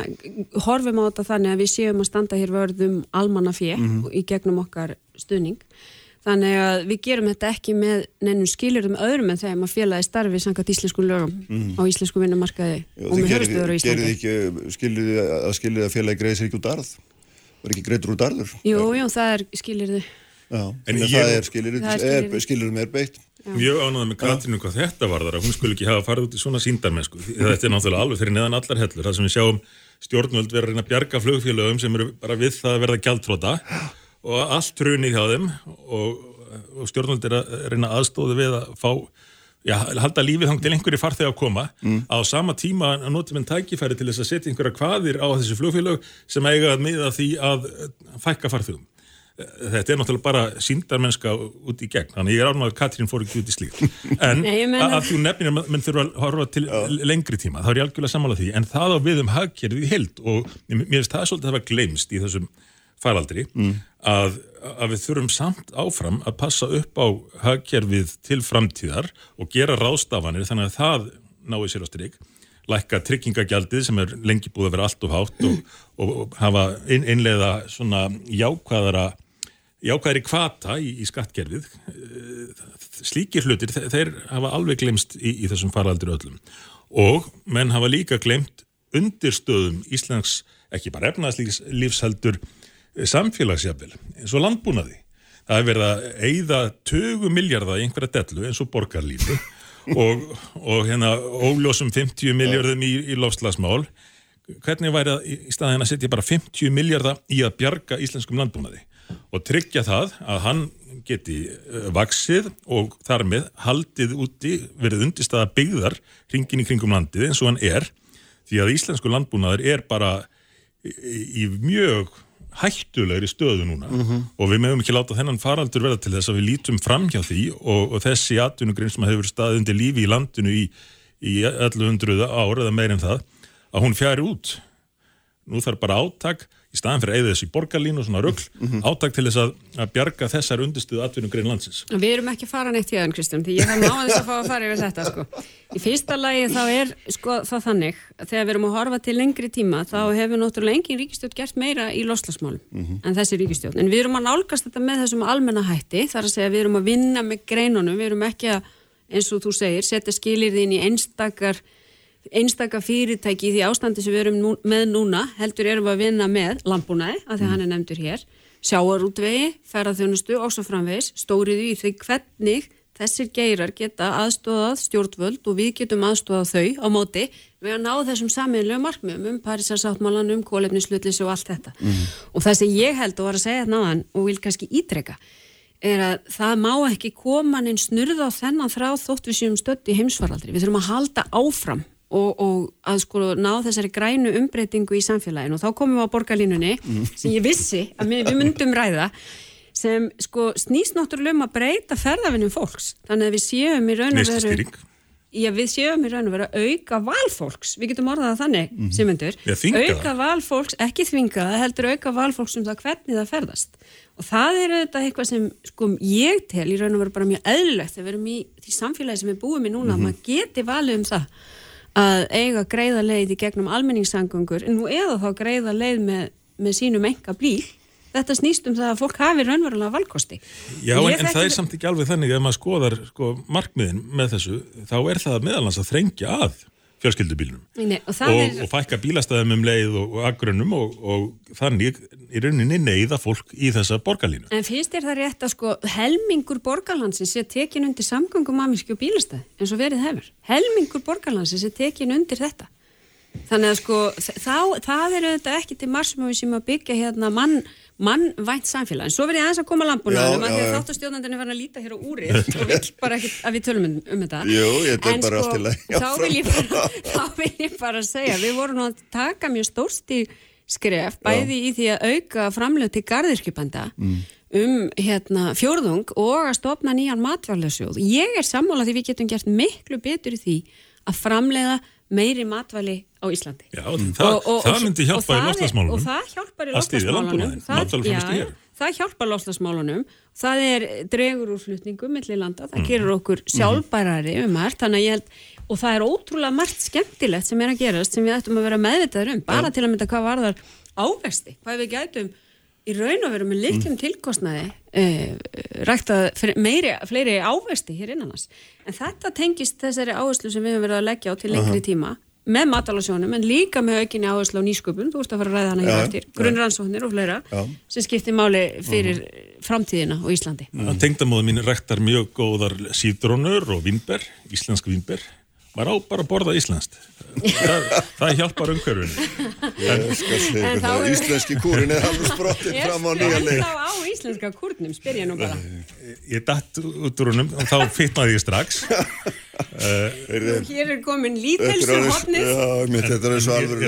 horfum á þetta þannig að við séum að standa hér vörðum almannafið mm -hmm. í gegnum okkar stuðning Þannig að við gerum þetta ekki með nefnum skilurum öðrum en þegar maður félagi starfi sangat íslensku lögum mm. á íslensku vinnumarkaði og með höfstöður á Íslandi. Gerði ekki skiluði að skiluði að félagi greiði sér ekki út arð? Var ekki greiður út arður? Jú, jú, það er skiluði. Já, en ég, það er skiluði, skiluði með beitt. Mjög ánægða með Katrínu hvað þetta var þar að hún skul ekki hafa farið út í svona síndarmennsku. Þetta er náttúrulega alveg fyrir neðan allar hellur. Það sem við sjáum stjórnvöld reyna að bjarga flugfélögum sem eru bara við það að verða gjaldtróta og allt trunið hjá þeim og, og stjórnvöld er að reyna aðstóði við að fá já, halda lífið þang til einhverju farþeg að koma. Mm. á sama tíma að notum en tækifæri til þess að setja einhverja hvaðir á þessu flugfélag sem eiga að miða því að fækka farþegum. Þetta er náttúrulega bara síndarmennska út í gegn, þannig ég er ánum að Katrín fór ekki út í slíkt, en að þú nefnir að menn þurfa að horfa til lengri tíma, þá er ég algjörlega sammála því, en það á við um hagkerfið í held og mér finnst það svolítið að hafa glemst í þessum faraldri mm. að, að við þurfum samt áfram að passa upp á hagkerfið til framtíðar og gera rástafanir þannig að það náðu sér á stryk lækka tryggingagjaldið sem er lengi búið að vera allt og hátt og, og hafa inn, innleiða svona jákvæðara jákvæðari kvata í, í skattgerfið slíkir hlutir þeir hafa alveg glemst í, í þessum faraldir öllum og menn hafa líka glemt undirstöðum Íslands ekki bara efnarslífsheldur samfélagsjafil eins og landbúnaði. Það er verið að eigða 20 miljardar í einhverja dellu eins og borgarlífi og, og hérna óljósum 50 miljardum í, í lofslagsmál. Hvernig væri það í staðin að setja bara 50 miljardar í að bjarga íslenskum landbúnaði og tryggja það að hann geti eh, vaksið og þar með haldið úti verið undirstaða byggðar hringin í kringum landið eins og hann er því að íslensku landbúnaður er bara í, í mjög hættulegri stöðu núna mm -hmm. og við meðum ekki láta þennan faraldur verða til þess að við lítum fram hjá því og, og þessi atvinnugrein sem hefur staðið undir lífi í landinu í, í 1100 ár eða meirinn það að hún fjari út nú þarf bara áttak í staðan fyrir að eða þessi borgarlínu og svona röggl mm -hmm. áttak til þess að, að bjarga þessar undirstuðu atvinnum grein landsins. Við erum ekki fara neitt í öðun Kristján, því ég hef náðið þess að fá að fara yfir þetta sko. Í fyrsta lagi þá er sko það þannig að þegar við erum að horfa til lengri tíma þá hefur náttúrulega engin ríkistjótt gert meira í loslasmálum mm -hmm. en þessi ríkistjótt. En við erum að nálgast þetta með þessum almenna hætti, þar að segja við erum að vinna með greinunum, við erum ekki að eins og þú segir, setja skilirðin í einstakar einstaka fyrirtæki í því ástandi sem við erum nú, með núna heldur erum við að vinna með landbúnaði, af því mm. hann er nefndur hér sjáarútvegi, ferðarþjónustu og svo framvegs, stóriðu í því hvernig þessir geirar geta aðstóðað stjórnvöld og við getum aðstóðað þau á móti við að ná þessum saminlega markmiðum um Parísarsáttmálan, um kólefnislutlis og allt þetta. Mm. Og það sem ég held og var að segja þetta náðan og vil kannski ítreka er að það má ekki koma neins snurða á þennan þráð þótt við séum stödd í heimsvaraldri. Við þurfum að halda áfram og, og að sko ná þessari grænu umbreytingu í samfélaginu. Og þá komum við á borgarlínunni sem ég vissi að við, myndum ræða sem sko snýst náttúrulega um að breyta ferðafinnum fólks. Þannig að við séum í raun og veru. Já, við séum í raun og veru að auka valfólks, við getum orðað það þannig, mm -hmm. Simundur, auka valfólks, ekki þvinga það, heldur auka valfólks um það hvernig það ferðast. Og það er auðvitað eitthvað sem, sko, ég tel í raun og veru bara mjög eðlilegt þegar við erum í því samfélagi sem við búum í núna, að maður geti valið um það að eiga greiða leið í gegnum almenningssangungur, en nú eða þá greiða leið með, með sínum enga bíl. Þetta snýst um það að fólk hafi raunverulega valkosti. Já, en, en það er samt ekki alveg þannig ef maður skoðar sko, markmiðin með þessu, þá er það meðalans að þrengja að fjölskyldubílnum Nei, og og, er... og fækka bílastæðum um leið og, og agrunum og, og þannig í rauninni neyða fólk í þessa borgarlínu. En finnst þér það rétt að sko helmingur borgarlandsins sé tekin undir samgöngum aminski og bílastæð eins og verið hefur. Helmingur borgarlandsins er tekin undir þetta. Þannig að sko þá, það er auðvitað ekki til marsmöfi sem að byggja hérna mann, mannvænt samfélag. En svo verið aðeins að koma Já, lampunarum að já, því að já. líta hér á úrið og vill bara ekki að við tölum um, um þetta. Jú, ég En bara sko, í lagi. Þá vil ég bara, þá vil ég bara segja, við vorum nú að taka mjög stórsti skref, bæði í því að auka framlög til garðirkjupanda um hérna, fjórðung og að stopna nýjan matvælasjóð. Ég er sammála því við getum gert miklu betur í því að framleiða meiri matvæli á Íslandi. Já, það, það myndi hjálpa í það loftslagsmálunum. Og það hjálpar í landbúnaðinn, Það- já. Það hjálpar loftslagsmálunum. Það er dregur úr flutningum milli landa. Mhm. Það gerur okkur sjálfbærari um margt. Þannig að ég held, og það er ótrúlega margt skemmtilegt sem er að gerast sem við ættum að vera meðvitaður um. Bara til að mynda hvað varðar ávexti. Hvað við gætum í raun og veru með litlum tilkostnaði uh, rækta meiri, fleiri ávexti hér innan hans. En þetta tengist þessari áherslu sem við höfum verið að leggja á til lengri tíma með matalasjónum en líka með aukinni áherslu á nýsköpun, þú ert að fara að ræða hana hér eftir, grunnrannsóknir og fleira Já. sem skiptir máli fyrir framtíðina á Íslandi. Tengdamóðu mín rektar mjög góðar síðdrónur og vínber, íslensk vínber. Maður á bara að borða íslenskt. Það, það hjálpar umhverfinu. Ég skal segja En ykkur þá það, er- íslenski kúrin er alveg sprottin fram á nýja En leið. þá á íslenska kurnum, spyr ég nú bara. Ég datt út úr húnum og þá fitnaði ég strax. Heyrðu, Hér er komin hotnið. Já, mitt, þetta er er alveg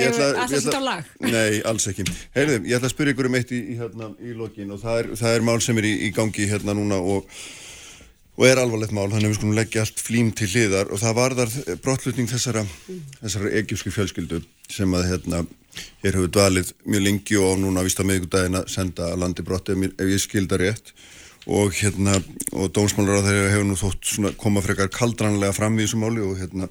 ég ætla- að ég setja ætla- á lag? Nei, alls ekki. Heyrðu, ég ætla að spyrja ykkur um eitt í, í, hérna, í lokin og það er, það er mál sem er í, í gangi hérna núna og, og er alvarlegt mál, þannig að við skulum leggja allt flím til hliðar. Og það varðar brottlutning þessara, þessara egypsku fjölskyldu sem að hérna, hér hefur dvalið mjög lengi og núna víst að miðgudaginn að senda að landi brotti ef, ef ég skilda rétt. Og hérna, og dómsmálar á þeirra hefur nú þótt svona koma frekar kaldranlega fram í þessu máli og hérna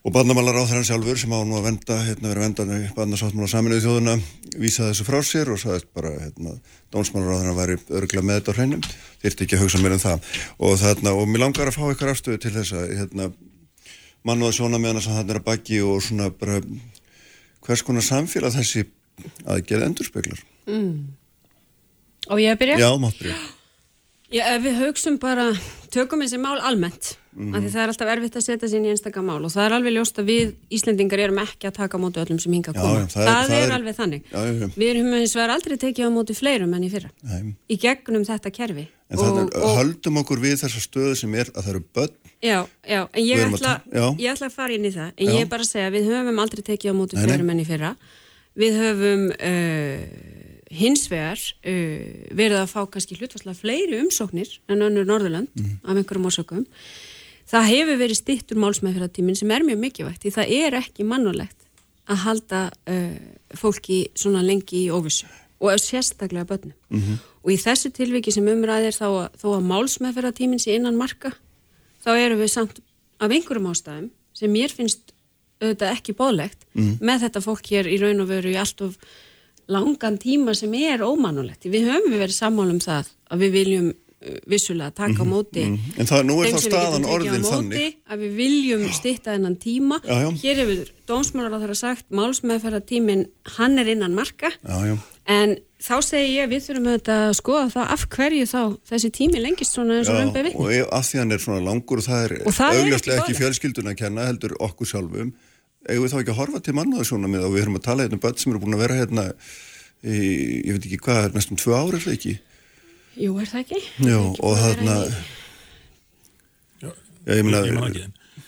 Og barnamálar á þeirra sjálfur sem á nú að venda, hérna verið að venda barnasáttmála saminuðu þjóðuna, vísaði þessu frá sér og sagðist bara, hérna, dónsmálar á þeirra væri örgulega með þetta á hreinum, þyrfti ekki að hugsa mér um það. Og þarna, og mér langar að fá eitthvað afstöðu til þess að, hérna, mann og að sjóna með hana sem þarna er að baki og svona bara, hvers konar samfélag þessi aðgerð endurspeglar. Og ég að byrja? Já, mátt byrja. Já, við haugsum bara, tökum þessi mál almennt, Af því það er alltaf erfitt að setja sér í einstaka mál og það er alveg ljóst að við Íslendingar erum ekki að taka á móti öllum sem hinga að koma. já, það er- það, það er, er- alveg þannig. Já, já. Við erum hins vegar aldrei tekið á móti fleirum enn í fyrra. Nei. Í gegnum þetta kerfi. En það er, höldum okkur við þessa stöðu sem er að það eru börn, Já, já, en ég ætla, ég ætla að fara inn í það, en ég er bara að segja að við höfum aldrei tekið á móti Nei, fleirum enn í fyrra. Við höfum uh, hins vegar uh, verið að fá kannski hlutfarslega fleiri umsóknir en önnur Norðurland Mhm. af einhverjum orsökum. Það hefur verið stittur málsmeðferðartíminn sem er mjög mikilvægt því það er ekki mannulegt að halda uh, fólki svona lengi í óvissu og sérstaklega börnum. Mhm. Og í þessu tilviki sem umræðir að, þó að málsmeðferðartíminn sé innan marka þá erum við samt af einhverjum ástæðum sem mér finnst auðvitað ekki bóðlegt með þetta fólk hér í raun og veru í allt of langan tíma sem er ómannulegt. Við höfum verið sammála um það að við viljum vissulega taka á móti en það, nú er við staðan orðin þannig. að við viljum stitta þennan tíma. Já, já. hér hefur dómsmálar á þeirra sagt málsmeðferðartíminn, hann er innan marka. Já, en þá segi ég við þurfum að skoða það af hverju þá þessi tími lengist svona eins og Já, vitni. og af því hann er svona langur og það er, það er augljóslega ekki ekki, fjölskyldun að kenna heldur okkur sjálfum eigum við þá ekki að horfa til mannaðarsjóna með og við höfum að tala hérna um börn sem eru búin að vera hérna í, ég veit ekki hvað, næstum tvö ára er það ekki Jú, er það ekki? Já, ekki og þarna ég meina Ég man ekki.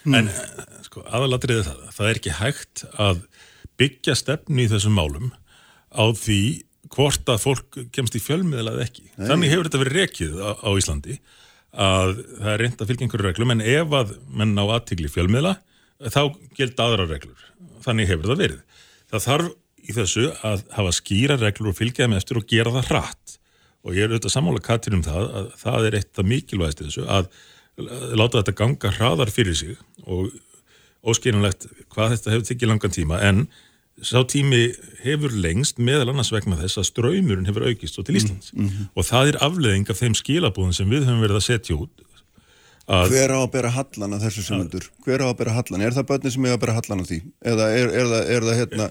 En eh, sko, aðalatriðið það, það er ekki hægt að byggja stefnu í þessum málum á því hvort að fólk kemst í fjölmiðla eða ekki. Nei. Þannig hefur þetta verið rekið á, á Íslandi að það er reynd að fylgja einhverju reglum en ef að menn á aðtigli fjölmiðla þá gildi aðra reglur. Þannig hefur það verið. Það þarf í þessu að hafa skýra reglur og fylgja þeim eftir og gera það hratt og ég er auðvitað sammála Katrin um það að það er eitt af mikilvægast í þessu að láta þetta ganga hraðar fyrir sig og óskiljanlegt hvað þetta hefur tekið langan tíma en sá tími hefur lengst meðal annars vegna þess að ströymurinn hefur aukist svo til Íslands mm -hmm. og það er afleðing af þeim skilabúðin sem við höfum verið að setja út Hver á að bera hallan af þessu semundur? Hver á að bera hallan? Er það börnir sem er að bera hallan af því? Eða er, er, það, er það hérna,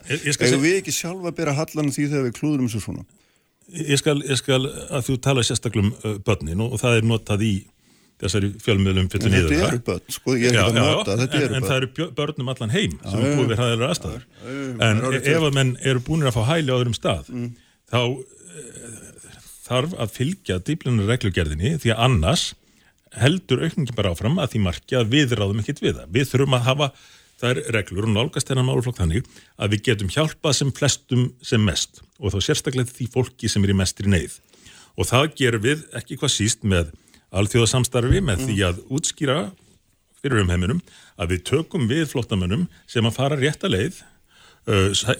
eða við ekki sjálfa að bera hallan af því þegar við klúðum þessu svona? Ég skal, ég skal að þú tala sérstaklega um uh, börnin og, og það er notað í þessari fjölmiðlum fyrir niður. Þetta eru börn, sko, ég er nota, þetta eru börn. En það eru börnum allan heim sem er búið við hraðilega aðstæður. En ef að menn eru búinir að fá hæli á öðrum stað, mm. þá uh, þarf að fylgja dýblunar reglugerðinni því að annars heldur aukningin bara áfram að því marki að við ráðum ekkit við það. Við þurfum að hafa þær reglur og nálgast þennan máluflokk þannig að við getum hjálpað sem flestum sem mest og þá sérstaklega því fólki sem er í mestri neyð. Og það gerum við ekki hvað síst með alþjóðasamstarfi með því að útskýra fyrir umheiminum að við tökum við flottamönnum sem að fara rétt að leið,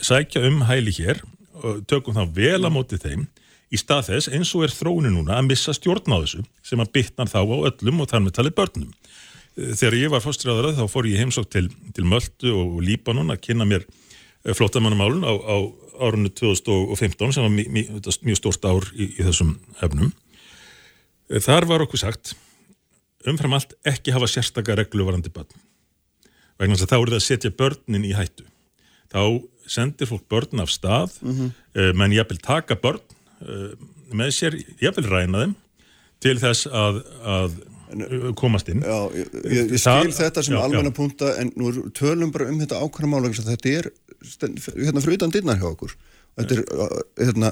sækja um hæli hér, tökum þá vel að móti þeim í stað þess eins og er þróinu núna að missa stjórn á þessu sem að bytnar þá á öllum og þar með talið börnum. Eh, þegar ég var fórstræðarað þá fór ég heimsók til, til Möldu og Líbanon að kynna mér flottamannamálun á, á árunni 2015 sem var mjög, mjög, mjög stórst ár í, í þessum hefnum. Eh, þar var okkur sagt umfram allt ekki hafa sérstakar reglu varandi börn. Vegna þess að þá eru það að setja börnin í hættu. Þá sendir fólk börn af stað, mm -hmm. menn ég vil taka börn Uh, með sér, ég vil ræna þeim til þess að, að komast inn Já, ég, ég, skil það, þetta sem almenna punta en nú tölum bara um þetta ákvæmlega mála þetta er hérna fyrir utan dinnar hjá okkur. Þetta er uh, hérna,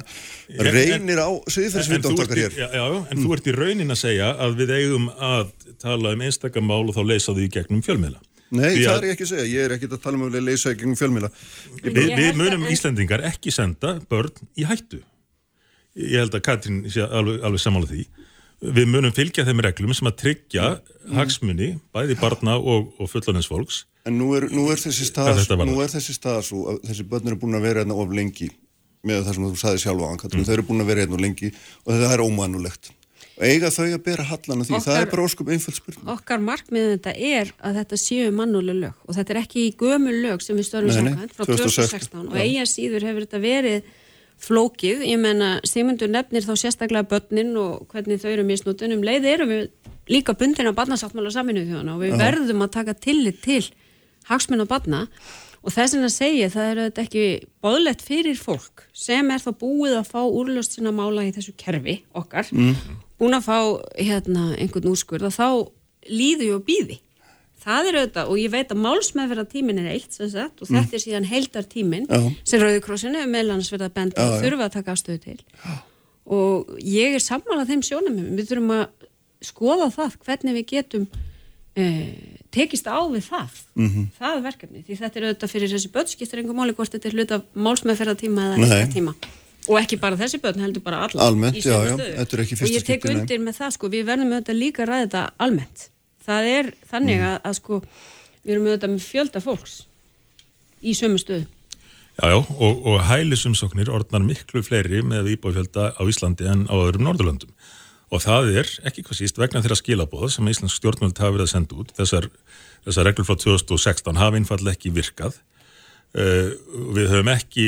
reynir á sviðferðsvindáttakar hér. já, já, en mm. þú ert í raunin að segja að við eigum að tala um einstakamál og þá leysa því gegnum fjölmiðla. Nei, Því það er ég ekki að segja, ég er ekki að tala um að leysa gegnum fjölmiðla. Við, við munum Íslandingar ekki senda börn í hættu. Ég held að Katrín sé alveg, alveg samála því. Við munum fylgja þeim reglum sem að tryggja mm. hagsmunni, bæði barna og, og fullaninsfólks En nú er, nú er þessi stað nú er þessi stað svo að þessi börn eru búin að vera hérna of lengi með það sem þú saði sjálf á Katrín, mm. þau eru búin að vera hérna lengi og þetta er ómanulegt og eiga þau að bera hallana því, okkar, það er bara óskum einföld spurning. Okkar markmiðum þetta er að þetta séu mannuleg lög og þetta er ekki í gömul lög sem við störum samkvæmt frá 2016 og eiga síður hefur þetta verið flókið, ég menna Sigmundur nefnir þá sérstaklega börnin og hvernig þau eru misnútun um leið erum við líka bundin á barnasáttmála saminuð þjóðana og við Aha. verðum að taka tillit til hagsmenn og barna og þess að segja það er þetta ekki bóðlegt fyrir fólk sem er þá búið að fá úrlöst sína mála í þessu kerfi okkar, mm. búin að fá hérna einhvern úrskurð og þá líðu og býði það er auðvitað og ég veit að málsmeðverðartímin er eitt sagt, og mm. þetta er síðan heildartímin sem Rauðikrossinu er að benda og þurfa að taka afstöðu til já. og ég er sammálað þeim sjónum við þurfum að skoða það hvernig við getum tekist á við það. Mm -hmm. það verkefni, því þetta er auðvitað fyrir þessi börn skiptir einhver máli hvort þetta er hlut af málsmeðverðartíma eða heildartíma og ekki bara þessi börn heldur bara alla almennt, já, já, þetta er ekki fyrsta skipti og ég tek undir með það sko, við verðum auðvitað líka að ræða þetta almennt. Það er þannig að, að sko við erum auðvitað með fjölda fólks í sömu stöðu. Jájá, og, og hælisumsóknir orðnar miklu fleiri með íbáfjölda á Íslandi en á öðrum Norðurlöndum og það er ekki hvað síst vegna þeirra skilabóð sem Íslands stjórnmjöld hafi verið að senda út þessar, þessar reglur frá 2016 hafi einfall ekki virkað uh, við höfum ekki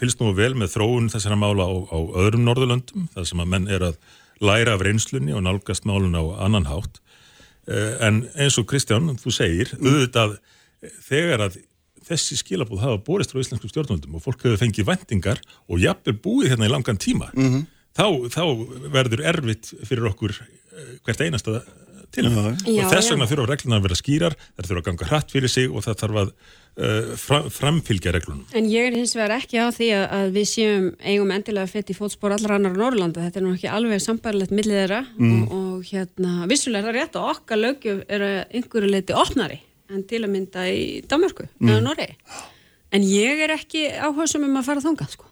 fylgst nú vel með þróun þessara mála á, á öðrum Norðurlöndum þar sem að menn er að læra af reynslunni og nálgast málun á annan hátt Eh, en eins og Kristján, þú segir mm. auðvitað þegar að þessi skilabóð hafa borist frá íslensku stjórnvöldum og fólk hefur fengið vendingar og jafnvel búið hérna í langan tíma mm -hmm. Þá, þá verður erfitt fyrir okkur eh, hvert einasta til já, og þess vegna þurfa regluna að vera skýrar það þurfa að ganga hratt fyrir sig og það þarf að uh, fram, framfylgja reglunum En ég er hins vegar ekki á því að, að við séum eigum endilega fett í fótspór allar annar á Norrlanda, þetta er nú ekki alveg sambærlegt millið þeirra mm. og, og hérna vissulega er það rétt að okkar lögjöf er einhverju leiti opnari en til að mynda í Danmarku eða Norri en ég er ekki áhuga um að fara þangað sko.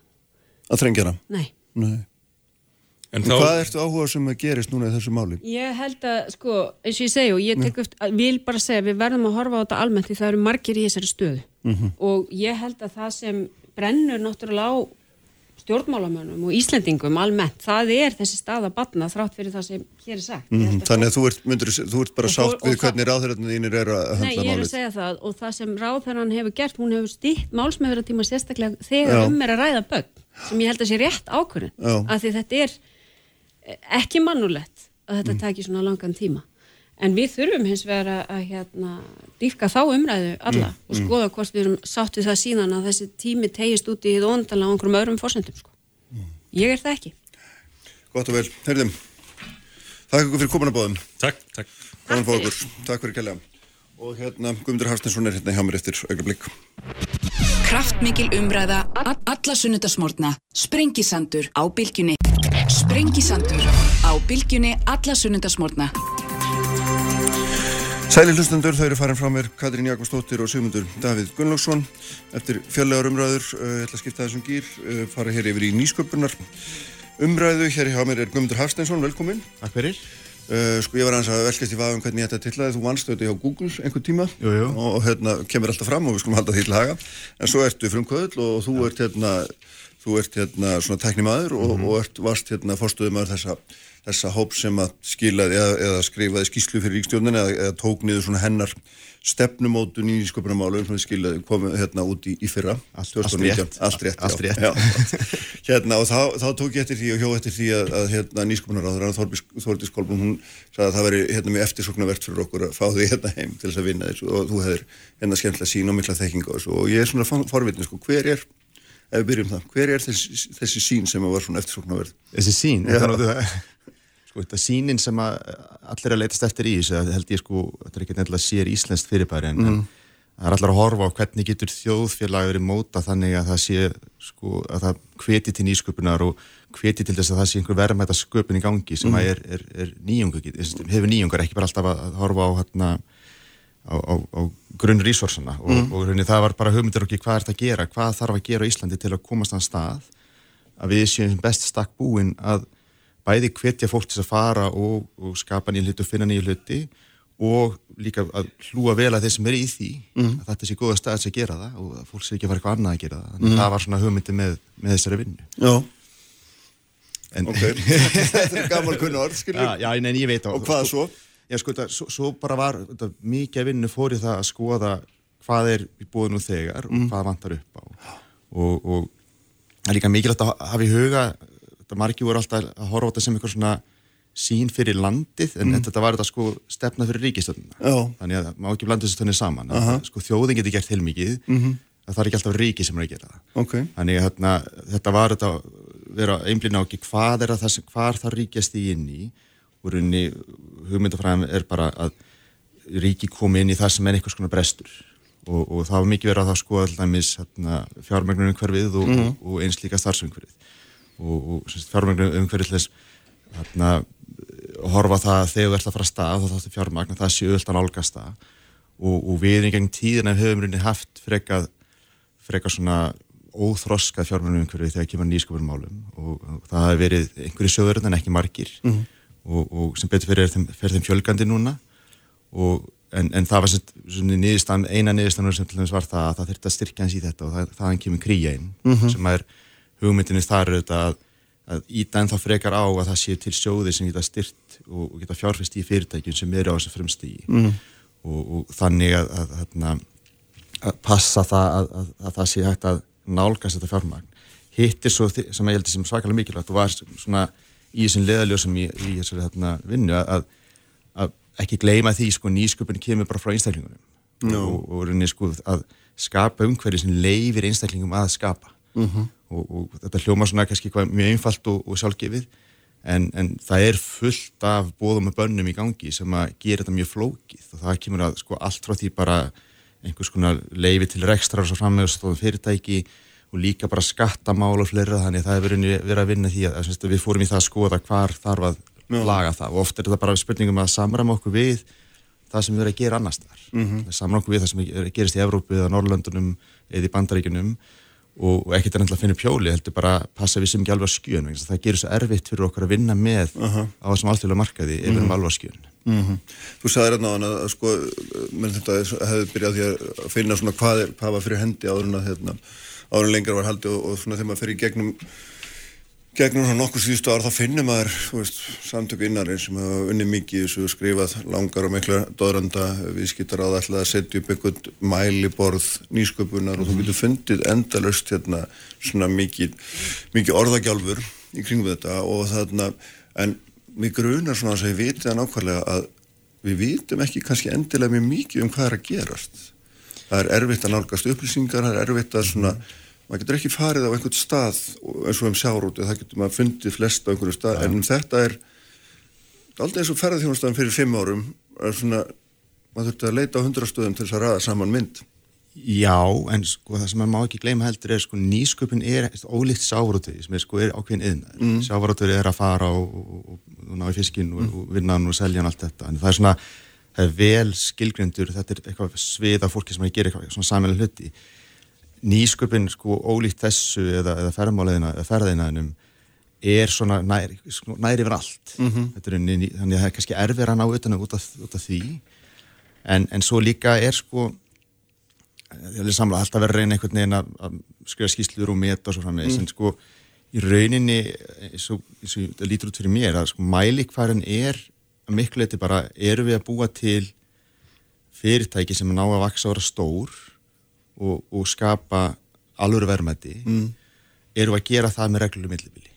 Að þrengjara? Nei. Nei. En þá, hvað ertu áhuga sem að gerist núna í þessu máli? Ég held að, sko, eins og ég segi og ég tek eftir, vil bara segja, við verðum að horfa á þetta almennt því það eru margir í þessari stöðu og ég held að það sem brennur náttúrulega á stjórnmálamönnum og Íslendingum almennt, það er þessi staða batna þrátt fyrir það sem hér er sagt. Ég held að Þannig að þú ert, myndir, þú ert bara Og sátt og við það- hvernig ráðherrarnir þínir eru að Nei, höndla ég er að málið. segja það og það sem ráðherran hefur gert, hún hefur stýtt málsmeðverðartíma sérstaklega þegar Já. um er að ræða börn sem ég held að sé rétt ákvörðin af því þetta er ekki mannulegt að þetta Mm. taki svona langan tíma en við þurfum hins vegar að, að hérna, dýfka þá umræðu alla Mm, og skoða hvort við erum sátt við það síðan að þessi tími tegist út í óndala á einhverjum öðrum fórsendum sko. Mm. ég er það ekki Gott og vel, heyrðum. Takk ykkur fyrir komuna bóðum. takk, takk. Gaman fá okkur. Takk fyrir kærlega. Og hérna, Guðmundur Hafstinsson er hérna hjá mér eftir augnablik. Kraftmikil umræða, alla sunnudasmórna, sprengisandur á bylgjunni. Sprengisandur á bylgjunni, alla sunnudasmórna. Sæli hlustendur, þau eru farin frá mér Katrín Jakobsdóttir og Sigmundur Davíð Gunnlaugsson eftir fjöllegar umræður uh, ég ætla að skipta þessum gýr uh, fara hér yfir í nýsköpunar umræðu, hér hjá mér er Guðmundur Hafsteinsson, velkomin Takk fyrir. uh, sko ég var aðeins að velkast í vaðum hvernig ég ætta til að þú vannst þetta hjá Google einhver tíma Jú, jú. og, hérna kemur alltaf fram og við skulum halda því til haga en svo ertu frumkvöðl og þú ert hérna þú ert hérna svona tæknimaður og, Mhm. og ert varst hérna fórstuðumar þessa þessa hóp sem að skilaði eða, eða skrifaði skýslu fyrir ríkstjórnin eða, eða tók niður svona hennar stefnumótun í sköpunarmálum sem skilaði komið hérna út í, í fyrra Allt- 2019. allt rétt. allt rétt, Allt rétt. já. hérna og þá, þá tók ég eftir því og hjó eftir því að, að hérna nýsköpunaráður Þórdís Kolbrún hún sagði að það veri hérna mjög eftirsoknavert fyrir okkur að fá því hérna heim til þess að vinna þessu og þú hefur hérna skemmtilega sín og mikla þekking á þessu og ég er svona forvitin sko, hver er ef við byrjum það, hver er þessi, þessi sín sem var svona eftirsoknaverð Þessi sín, sko, þetta sínin sem að allir að leitast eftir í þessu, held ég sko, þetta er ekki nefnilega sér íslenskt fyrirbæri en, en það er allir að horfa á hvernig getur þjóðfélag verið móta þannig að það sé sko, að það hveti til nýsköpunar og hveti til þess að það sé einhver verðmæta sköpun í gangi sem að er, er, er nýjungu, hefur nýjungar, ekki bara alltaf að horfa á hérna á, á, á grunn resursana og, Mhm. og rauninni það var bara hugmyndir okkur hvað er þetta að gera, hvað þarf að gera á Íslandi til að komast þann stað að við séum best stakk búin að bæði hvetja fólk til að fara og, og skapa nýja hluti og finna nýja hluti og líka að hlúa vel að þeir sem er í því Mhm. að þetta sé góða stað að gera það og að fólk sé ekki að fara eitthvað annað að gera það. Þannig að það var svona hugmyndi með, með þessari vinnu. Já, en, ok. Þetta er gamal kunna orð, já, já, en ég veit á Og hvað svo? Já, sko, þetta, svo, svo bara var þetta, mikið vinnu fór í það að skoða hvað er í búið nú þegar og hvað vantar upp á. Og, og það er líka mikilvægt að hafa í huga þetta margir voru alltaf að horfa á þetta sem eitthvað svona sín fyrir landið en þetta var þetta sko stefna fyrir ríkistöndina Já. þannig að má ekki blanda þessu tönni saman uh sko þjóðin getur gert heilmikið mm -hmm. það er ekki alltaf ríki sem er að gera það. Ok, Þannig að þetta var þetta vera einblín á ekki hvað er að það sem, hvar það ríkjast í inn í og rauninni hugmyndafræðum er bara að ríki komi inn í það sem er einhvers konar brestur. Og, og það var mikið verið að það skoða alltaf hérna, fjármögnum umhverfið og, og, og eins líka starfsumhverfið. Og, fjármögnum umhverfið þess hérna, horfa það að þegar þú ert að fara að stað þá þáttu fjármagn að það sé öll að nálgast það. Og, og við í gegn tíðina höfum rauninni haft frekað frekar svona óþroskað fjármennum umhverfið þegar kemur nýskapur málum og, það hafi verið einhverju sjóður en ekki margir. Mhm. Og, og sem betur fyrir þeim, þeim fjölgandi núna og, en, en það var sem, svona niðurstaðan, eina niðurstaðan sem til dæmis var það að það þurfti að styrkja hans í þetta og það, þaðan kemur kríja inn Mhm. sem er hugmyndinni þar að, að íta ennþá frekar á að það sé til sjóði sem geta styrt og, og geta fjárfest í fyrirtækjum sem eru á þessu fremstígi mm. og, og þannig að, að, að, að passa það að, að, að það sé hægt að nálgast þetta fjármagn. Hitt er svo sem ég held sem svakalega mikilvægt og var svona í þessum leðaljósum í, í þessari hérna, vinnu að, að ekki gleyma því sko nýsköpun kemur bara frá einstaklingunum No. og, og rauninni sko að skapa umhverfi sem leifir einstaklingum að skapa -hmm. og, og þetta hljóma svona kannski mjög einfalt og, og sjálfgefið en, en það er fullt af bóðum og bönnum í gangi sem að gera þetta mjög flókið og það kemur að sko allt frá því bara einhvers konar leifi til rekstrar og svo frammeðustofum fyrirtæki og líka bara skattamál og fleira þannig að það hefur verið að vinna því að, að, að við fórum í það að skoða hvar þarf að laga það og oft er þetta bara spurningum að samræma okkur við það sem við erum að gera annars þar mm -hmm. samrangu við það sem er, gerist í Evrópu eða Norrlöndunum eða í Bandaríkunum og, og ekkert er náttúrulega að finna pjóli heldur bara að passa við sem ekki alveg að skjön það gerir svo erfitt fyrir okkur að vinna með uh -huh. á þessum alltfélag markaði ef við erum alveg að skjön Mm -hmm. Þú sagði hérna á hann að sko, menn þetta hefði byrjað því að finna svona hvað er, hvað var fyrir hendi áður en að hérna, áður en lengar var haldið og, og svona þegar maður fer í gegnum gegnum svona nokkur síðustu ár þá finnum maður veist, samtöku innarinn sem hafa unni mikið þessu skrifað langar og mikla döðranda viðskiptar á það ætlaði að setja upp einhvern mæliborð nýsköpunar mm -hmm. og þú getur fundið endalust hérna svona mikið, mikið orðagjálfur í kringum þetta og þarna en mig grunar svona að við vitum það nákvæmlega að við vitum ekki kannski endilega mjög mikið um hvað er að gerast það er erfitt að nálgast upplýsingar það er erfitt að svona maður getur ekki farið á einhvern stað eins og um sjárúti það getur maður fundið flest á einhverju stað en þetta er aldrei eins og ferðarþjónastafn fyrir fimm árum er svona maður þurfti að leita á hundrastöðum til þess að ræða saman mynd Já, en sko það sem maður má ekki gleyma heldur er sko nýsköpun er ólíkt sjávarútvegi sem er sko er ákveðin yðnar mm. sjávarútvegi er að fara og, og, og, og ná í fiskin mm. og vinna hann og selja hann allt þetta en það er svona, vel skilgrindur þetta er eitthvað svið af fólki sem er að gera eitthvað svona samveglega hluti nýsköpun sko ólíkt þessu eða, eða ferðmáleðina eða ferðinaðinum er svona næri, sko, næri yfir allt mm -hmm. er, þannig að það er kannski erfir að ná utan út af, út af því en, en svo líka er sko ég vil samla alltaf verið reyna einhvern veginn að skrifa skýslur og meta og svo framvegis mm. en sko í rauninni eins og það lítur út fyrir mér að sko mælikværin er að miklu leiti bara eru við að búa til fyrirtæki sem ná að vaksa ára stór og, og skapa alvöru verðmætti mm. eru að gera það með reglulegu millibili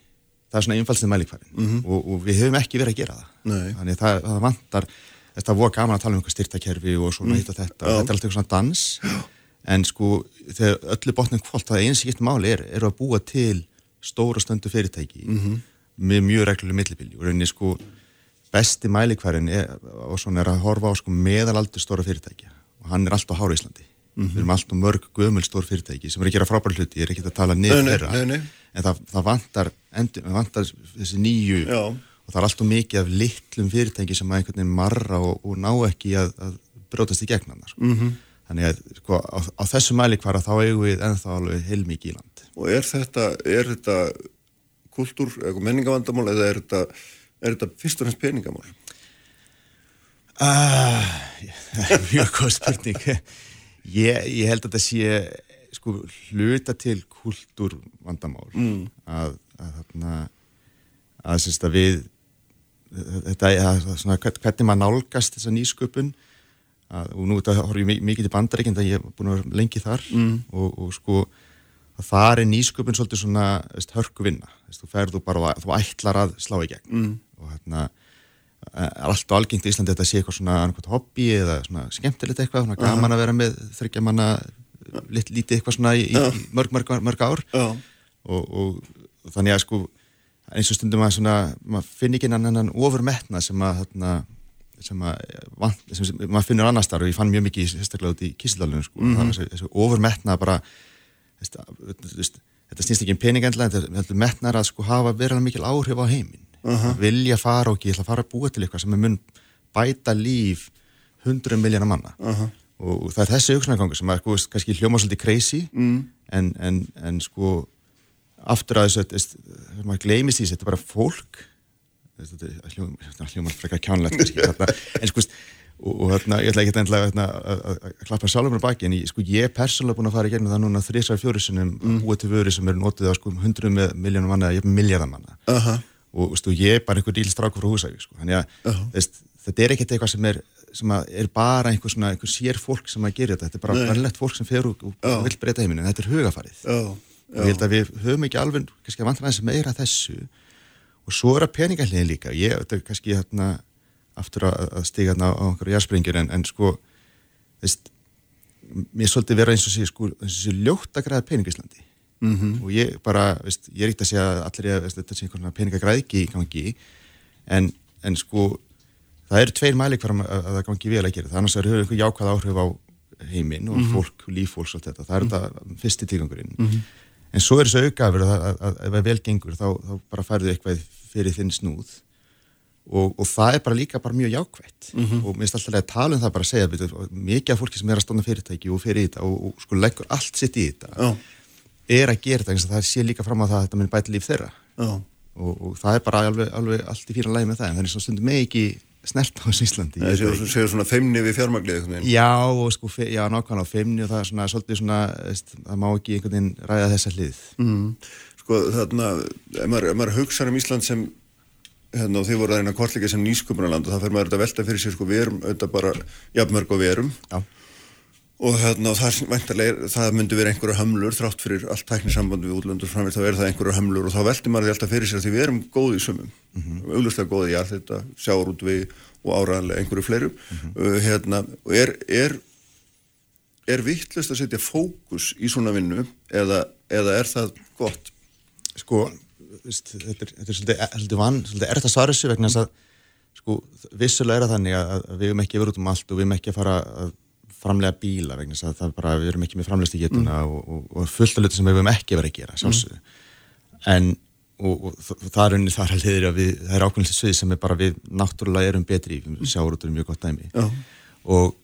það er svona einfalsið mælikværin mm -hmm. og, og við höfum ekki verið að gera það Nei. þannig það, það vantar þetta voru gaman að tala um eitthvað styrtakerfi og svona mm. hitt og þetta, Já. þetta er alltaf eitthvað svona dans en sko þegar öllu botnum kvólt það eins og eitt máli er, er að búa til stóra stöndu fyrirtæki mm -hmm. með mjög regluleg millibili og rauninni sko besti mælikværin er, er að horfa á sko, meðalaldur stóra fyrirtækja og hann er alltaf Hára Íslandi mm -hmm. við erum alltaf mörg gömul stór fyrirtæki sem er að gera frábæri hluti, ég er ekki að tala niður þeirra en það, það vantar, endur, vantar þessi nýju Já. og það er alltaf mikið af litlum fyrirtæki sem að einhvern veginn marra og, og ná ekki að, að brótast í gegna sko. mm -hmm. Þannig að sko, á, á þessu mæli hvar að þá eigum við ennþá alveg heilmikið í land. Og er þetta, er þetta kultúr, eða er þetta, er fyrst og næst peningamál? Uh, mjög góð spurning. Ég, ég held að þetta sé sko, hluta til kultúrvandamál mm. að, að, að, að, að við þetta er svona hvernig maður nálgast þessa nýsköpun að, og nú þetta horfum ég mikið til bandaríkinn það ég hef búin að vera lengi þar mm. og, og sko að það er nýsköpun svolítið svona veist, hörku vinna, veist, þú ferðu bara þú ætlar að slá í gegn mm. og hérna er alltaf algengt í Íslandi að þetta sé eitthvað svona annarkvæmt hobby eða svona skemmtilegt eitthvað svona gaman uh -huh. að vera með þryggja manna lit, lítið eitthvað svona í, uh -huh. í mörg, mörg, mörg ár uh -huh. og, og, og þannig að sko eins og stundum að svona maður finn ekki annan ofurmetna sem að hérna sem að sem, sem, maður finnur annar starf og ég fann mjög mikið sérstaklega út í kísildalunum sko. er þessu ofurmetna bara þetta snýst ekki um pening endla en þetta metnar að sko hafa verið mikil áhrif á heiminn uh -huh. vilja fara og ekki, ég ætla að fara að búa til eitthvað sem er mun bæta líf hundru miljónar manna uh -huh. og, það er þessi auksnægangu sem er sko, kannski hljóma svolítið crazy mm. en, en, en sko aftur að þessu, maður gleymist í þessu, þetta er bara fólk þetta hljómar frekar kjánlegt en sko og, og hérna, ég ætla ekki að, að, klappa sjálfur á baki en ég, sko, ég er persónulega búin að fara í gegnum það núna þrísar fjórisunum mm. búið til vöru sem eru notið á sko hundruð með miljónum manna eða miljardar manna uh -huh. og stu, ég er bara einhver dílstrákur frá húsæk sko. þannig að uh -huh. þess, þetta er ekkert eitthvað sem er, sem er bara einhver, svona, einhver sér fólk sem að gera þetta þetta er bara verðilegt fólk sem fer og, og uh. vil breyta heiminu þetta er hugafarið og ég held að við höfum ekki alveg kannski að vantna þess meira þessu og svo er að peningahliðin líka ég, þetta er kannski hérna aftur að, að stiga hérna á einhverju jæðsprengjur en, en sko veist, mér svolítið vera eins og sé sko, eins og sé ljótt að græða peningislandi mm -hmm. og ég bara, veist, ég er ekkert að segja að allir er að þetta sé einhvern peningagræðki í gangi en, en sko það eru tveir mælikvarum að, að það gangi vel að gera það annars er höfðu einhver jákvæð áhrif á heiminn og mm -hmm. fólk, líffólks og þetta það er mm -hmm. þetta fyrsti tígangurinn mhm en svo er þessu aukafur að ef það vel gengur þá, þá bara færðu eitthvað fyrir þinn snúð og, og það er bara líka bara mjög jákvætt og mér finnst alltaf að tala um það bara að segja betur, mikið af fólki sem er að stóna fyrirtæki og fyrir í þetta og, og sko leggur allt sitt í þetta Já, er að gera þetta, og það sé líka fram á það að þetta mun bæta líf þeirra og, og það er bara alveg, alveg allt í fína lægi með það en það er svona stundum með ekki snert á þessu Íslandi það séu, ekki. séu svona feimni við fjármaglið. Já, og sko, fe- já, nákvæmlega feimni og það er svona, svolítið svona, veist, það má ekki einhvern veginn ræða þessa hlið. Mm. Sko þarna, ef maður, maður hugsa um Ísland sem hérna, og þið voru það eina kortleika sem nýsköpunarland og það fyrir maður þetta að velta fyrir sér sko við erum auðvitað bara jafnmörg og við erum Já. og hérna, og það, það myndi vera einhverju hömlur þrátt fyrir allt tæknisamband við útlöndur framvist þá er það einhverju hömlur og þá velti maður alltaf fyrir sér því við erum góði í sumum mm -hmm. auglustlega góði í allt þetta sjáurútvegi og áraðanlega einhverju fleirum uh, hérna, og er, er er vittlust að setja fókus í svona vinnu eða, eða er það gott? Sko, veist, þetta er, þetta er svolítið, vann, svolítið erft að svara þessu vegna þess að, sko, vissulega er það þannig að, að við erum ekki verið út um allt og við erum ekki að fara að framlega bíla vegna þess að það bara, við erum ekki með framlegst í getuna og, og, og fullt af hluti sem við erum ekki verið að gera, sjálfsögðu. En, og, og það er unni þar að liður að við, það er ákveðinlega svið sem er bara við náttúrulega erum betri í, við sjáur út um mjög gott dæmi. Og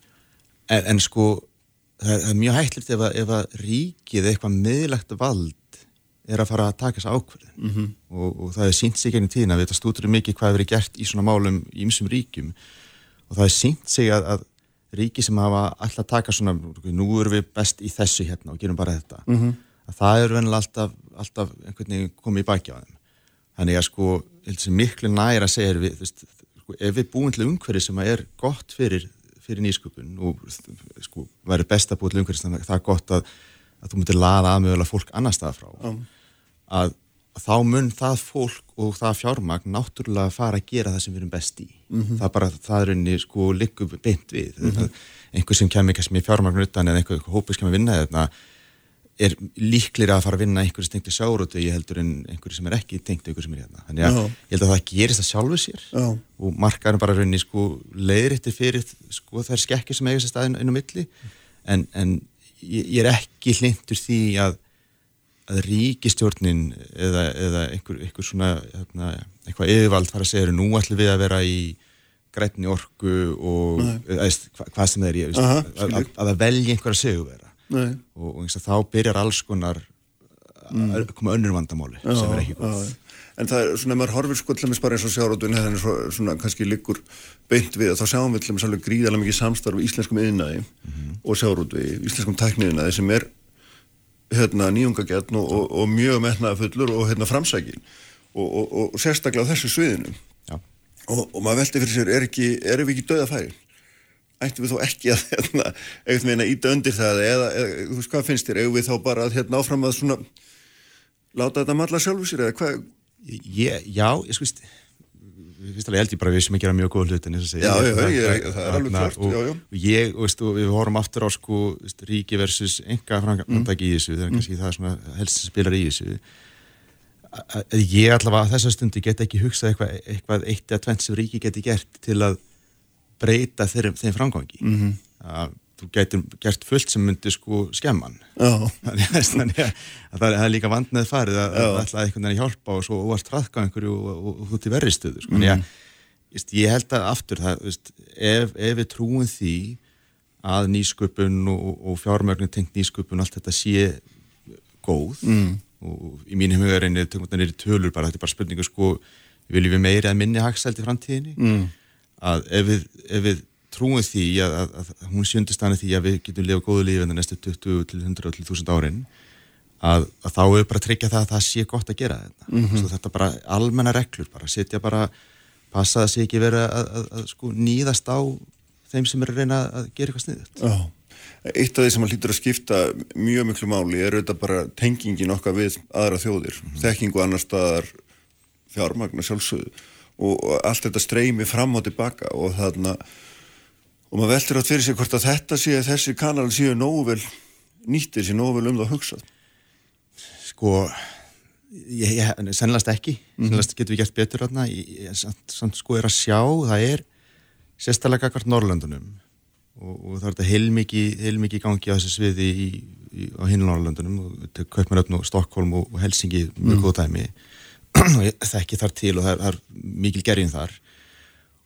en, en sko það það er mjög hættilegt ef, að- ef að ríkið eitthvað miðlegt vald er að fara að taka þess ákverðin Mhm. -hmm. og, og það er sínt sig genið tíðina við þetta stútur mikið hvað hefur verið gert í svona málum í ymsum ríkjum og það er sínt sig að, að ríki sem hafa alltaf taka svona nú erum við best í þessu hérna og gerum bara þetta Mhm. -hmm. að það er venilega alltaf, alltaf komið í baki á þeim þannig að sko miklu næra segir við veist, sko, ef við búum til umhverfi sem er gott fyrir, fyrir nýsköpun og sko væri best að búa til umhverfi það er gott að, að þú myndir laða aðmjögulega fólk annar stað frá Já. Að, þá mun það fólk og það fjármagn náttúrulega fara að gera það sem við erum best í það er bara, það er unni sko liggur beint við mm -hmm. einhver sem kemur kannski með fjármagn utan eða einhver, einhver hópur sem kemur að vinna þetta er líklega að fara að vinna einhverju stengt í sjárótu ég heldur en einhverju sem er ekki tengt einhverju sem er hérna þannig að Já. ég held að það gerist að sjálfu sér Já. og markaðurinn bara raunni sko leiðrétti fyrir sko þær skekkir sem eiga sér staðin inn á milli en, en ég, ég er ekki hlindur því að að ríkistjórnin eða, eða einhver, einhver svona hérna, eitthvað yfirvald fara að segja nú ætlum við að vera í grænni orku og eða, veist, hva, hvað sem er veist, Aha, að, að, að það velji einhver að segja vera Nei. og, og eins og þá byrjar alls konar að koma önnur vandamáli sem er ekki Mm. Já, góð já. En það er svona, ef maður horfir sko til dæmis bara eins og sjárótun þannig að svo, svona kannski liggur beint við að þá sjáum við til dæmis alveg gríðarlega mikið samstarf í íslenskum yðnaði Mhm. og sjárótvi, íslenskum tækniðnaði sem er hérna nýjungagjarn og, og, og mjög metnaða fullur og hérna framsækin. Og, og, sérstaklega á þessu sviðinu. Og, og maður veldi fyrir sér, er ekki, erum við ekki döða færi? Ættum við þó ekki að hérna, eitthvað meina íta undir það eða, eða þú veist hvað finnst þér, eigum við þá bara að hérna áfram að svona láta þetta malla sjálfu sér eða hvað, já, ég veist Fyrst alveg held ég bara að við sem að gera mjög góð hlut en þess að segja Já, já, ég- það- er alveg klárt, og, ég, og veist, og við horfum aftur á sko, veist, ríki versus enga framtæki í þessu, það er kannski það svona helst sem spilar í þessu. Að ég allavega að þessa stundu get ekki hugsað eitthvað, eitthvað eitt eða tvent sem ríki geti gert til að breyta þeim, þeim framgangi. Mm -hmm. að þú getur gert fullt sem myndi sko skemman þannig að, að, að það er líka vand með farið að, Já. að ætla einhvern veginn að hjálpa og svo óvart hraðka einhverju og, og, og þú til verri stöðu sko. mm. ég, ég held að aftur það, veist, ef, ef við trúum því að nýsköpun og, og, fjármögnin tengt nýsköpun allt þetta sé góð mm. og í er tökum þetta tölur bara, þetta er bara spurningu sko, viljum við meira eða minni hagsælt í framtíðinni mm. að ef við, ef við trúum því að, að, að hún sé undirstæðan því að við getum lifa góðu lífi en það næstu 20 til 100 til 1000 árin að, að þá er bara að tryggja það að það sé gott að gera þetta mm -hmm. þetta bara almenna reglur bara setja bara passa það sé ekki verið að, að, að sko nýðast á þeim sem er að reyna að gera eitthvað sniðut já. Eitt af því sem að hlýtur að skipta mjög miklu máli er auðvitað bara tengingin okkar við aðra þjóðir, þekkingu annar staðar fjármagna sjálfsögðu og allt þetta streymi fram og tilbaka og þarna og maður veldur átt fyrir sig hvort að þetta sé þessi kanal séu nógu vel nýttir, séu nógu vel um það hugsað. sko ég, ég, sennast ekki. Sennast getum við gert betur þarna. Samt, sko er að sjá það er sérstaklega hvert Norrlöndunum og, og það er þetta heilmikið heilmikið gangi á þessu sviði í, í, á hinn Norrlöndunum og Kaupmannöfn og Stokkólm og, og Helsingi mjög góð dæmi. Og ég þekki þar til og það er, það er mikil gerðin þar.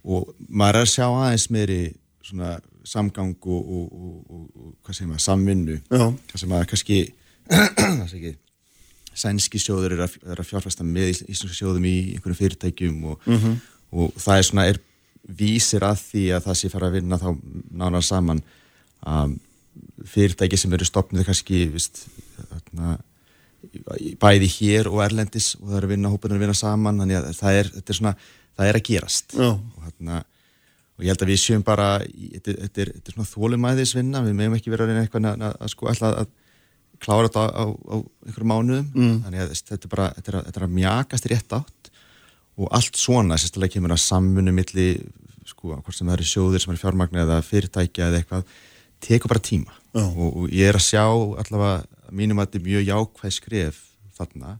Og maður er að sjá aðeins meiri svona samgang og, og, og, og hvað segir maður, samvinnu. Hvað sem maður kannski ekki sænski sjóður er að, er að fjárfesta með ís- íslenska sjóðum í einhverjum fyrirtækjum og, og það er svona er vísir að því að það sé fara að vinna þá nánar saman. Um, fyrirtæki sem eru stopnið kannski vist, þarna, bæði hér og erlendis og það er að vinna, hópunir að vinna saman þannig að það er, er svona, það er að gerast. Já. og þarna og ég held að við séum bara, þetta, þetta, er, þetta er svona þólumæðisvinna, við meðum ekki vera að reyna eitthvað að, að, að sko alltaf að klára þetta á, á, á einhverjum mánuðum. Mm. þannig að þetta er bara, þetta er er að mjakast í rétt átt. Og allt svona, sérstaklega kemur að samfunnu milli, sko, hvort sem það eru sjóðir sem eru fjármagna eða fyrirtækja eða eitthvað, tekur bara tíma. Já. og, og ég er að sjá allavega, mínum að þetta er mjög jákvæð skref þarna.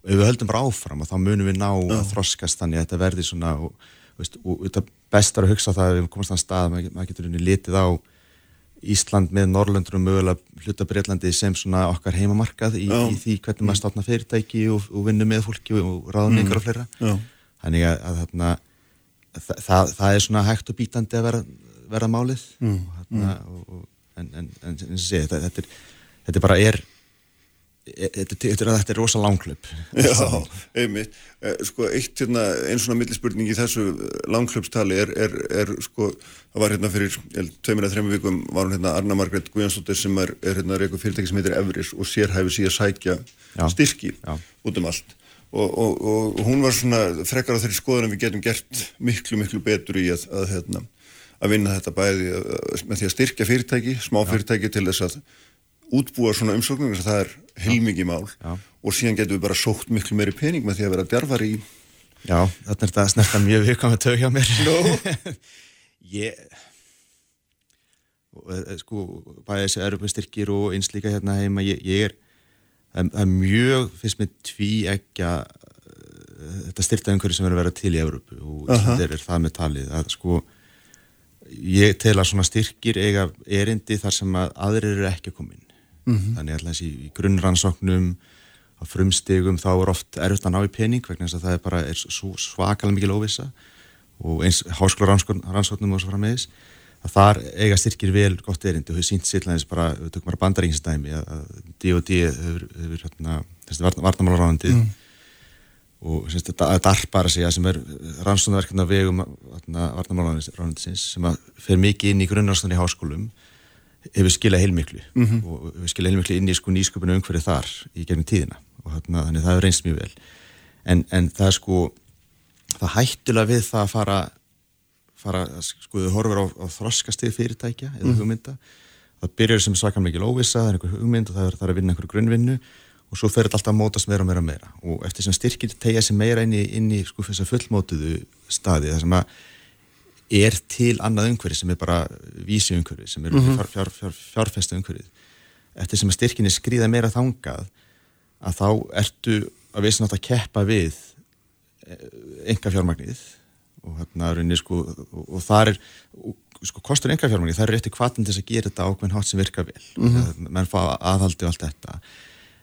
Og ef við höldum bara áfram og þá munum við ná að þroskast þannig að þetta verði svona og, veist, og þetta bestar að hugsa á það að við komast þann stað að maður, maður getur unni litið á Ísland með Norrlöndur og mögulega hluta Breitlandi sem svona okkar heimamarkað í, í því hvernig maður státna fyrirtæki og, og vinnu með fólki og ráðningar og fleira. Já. þannig að, að þarna það, það, það er svona hægt og bítandi að vera, vera málið. Mm. og, þarna, og, og, en, en, en og sé, þetta, þetta, er, þetta bara er þetta, er- er rosa langklöp Já, einmitt. Eh, Sko, eitt hérna, einn svona millispurning í þessu langklöpstali er, er, er, sko, það var hérna fyrir eða þreimur vikum var hún hérna Arna Margrét Guðjónsdóttir sem er, er hérna reyku fyrirtæki sem heitir Evris og sérhæfi síðan sækja Já. styrki Já. út um allt. Og, og, og, hún var svona frekar á þeirri skoðun að við getum gert miklu, miklu betur í að, að, hérna, að vinna þetta bæði að, með því að styrkja fyrirtæki, smá fyrirtæki til þess að útbúa svona umsóknum þess að það er heilmikið mál Já. og síðan getum við bara sótt miklu meiri pening með því að vera djarfari í Já, þarna er þetta snerta mjög viðkvæm að tög hjá mér. Ég eh, sko, bæði þessi erfum styrkir og eins líka hérna heima ég, ég er, það er- mjög fyrst með tví ekki þetta styrta umhverju sem er að vera til í Evrópu og Ísland er, er það með talið að sko ég tel að svona styrkir eiga erindi þar sem að aðrir eru ekki að koma inn þannig að þessi í grunnrannsóknum á frumstigum þá er oft erfitt að ná í pening vegna þess að það er bara er svo svakalega mikil óvissa og eins háskóla rannsóknum og svo frammeðis að þar eiga styrkir vel gott erindi og hefur sínt sérlega bara, við tökum bara bandaríkinsdæmi að, að D.O.D. hefur, hefur hérna, þessi varnamálaráðandi mm. og semst, þetta að DARPA að segja sem er rannsóknarverkefni á vegum varnamálaráðandisins sem að fer mikið inn í grunnrannsóknir í háskólum hefur skilað heilmiklu -hmm. og hefur skilað heilmiklu inn í sko nýsköpunu umhverfið þar í gegnum tíðina og þarna, þannig það hefur reynst mjög vel. En, en það er sko það hættulega við það að fara fara, sko þau horfur á, á þroskastið fyrirtækja eða hugmynda. Það byrjar sem svaka mikil óvissa það er einhver hugmynd og það er, það er að vinna einhver grunnvinnu og svo fer þetta alltaf að mótast meira og meira og meira. Og eftir sem styrkir tegja sig meira inn í, inn í sko þess að fullmótuðu staði það sem að er til annað umhverfi sem er bara vísi umhverfi sem er fjár, fjár, fjár, fjárfesta umhverfið. Eftir sem að styrkinni skrýða meira þangað að þá ertu að við sem átt að keppa við enga fjármagnið og hérna rauninni sko og, og það er sko kostur enga fjármagnið, það er rétti kvatin til þess að gera þetta ákveðin hátt sem virka vel. Mm -hmm. menn fá aðhaldi og allt þetta.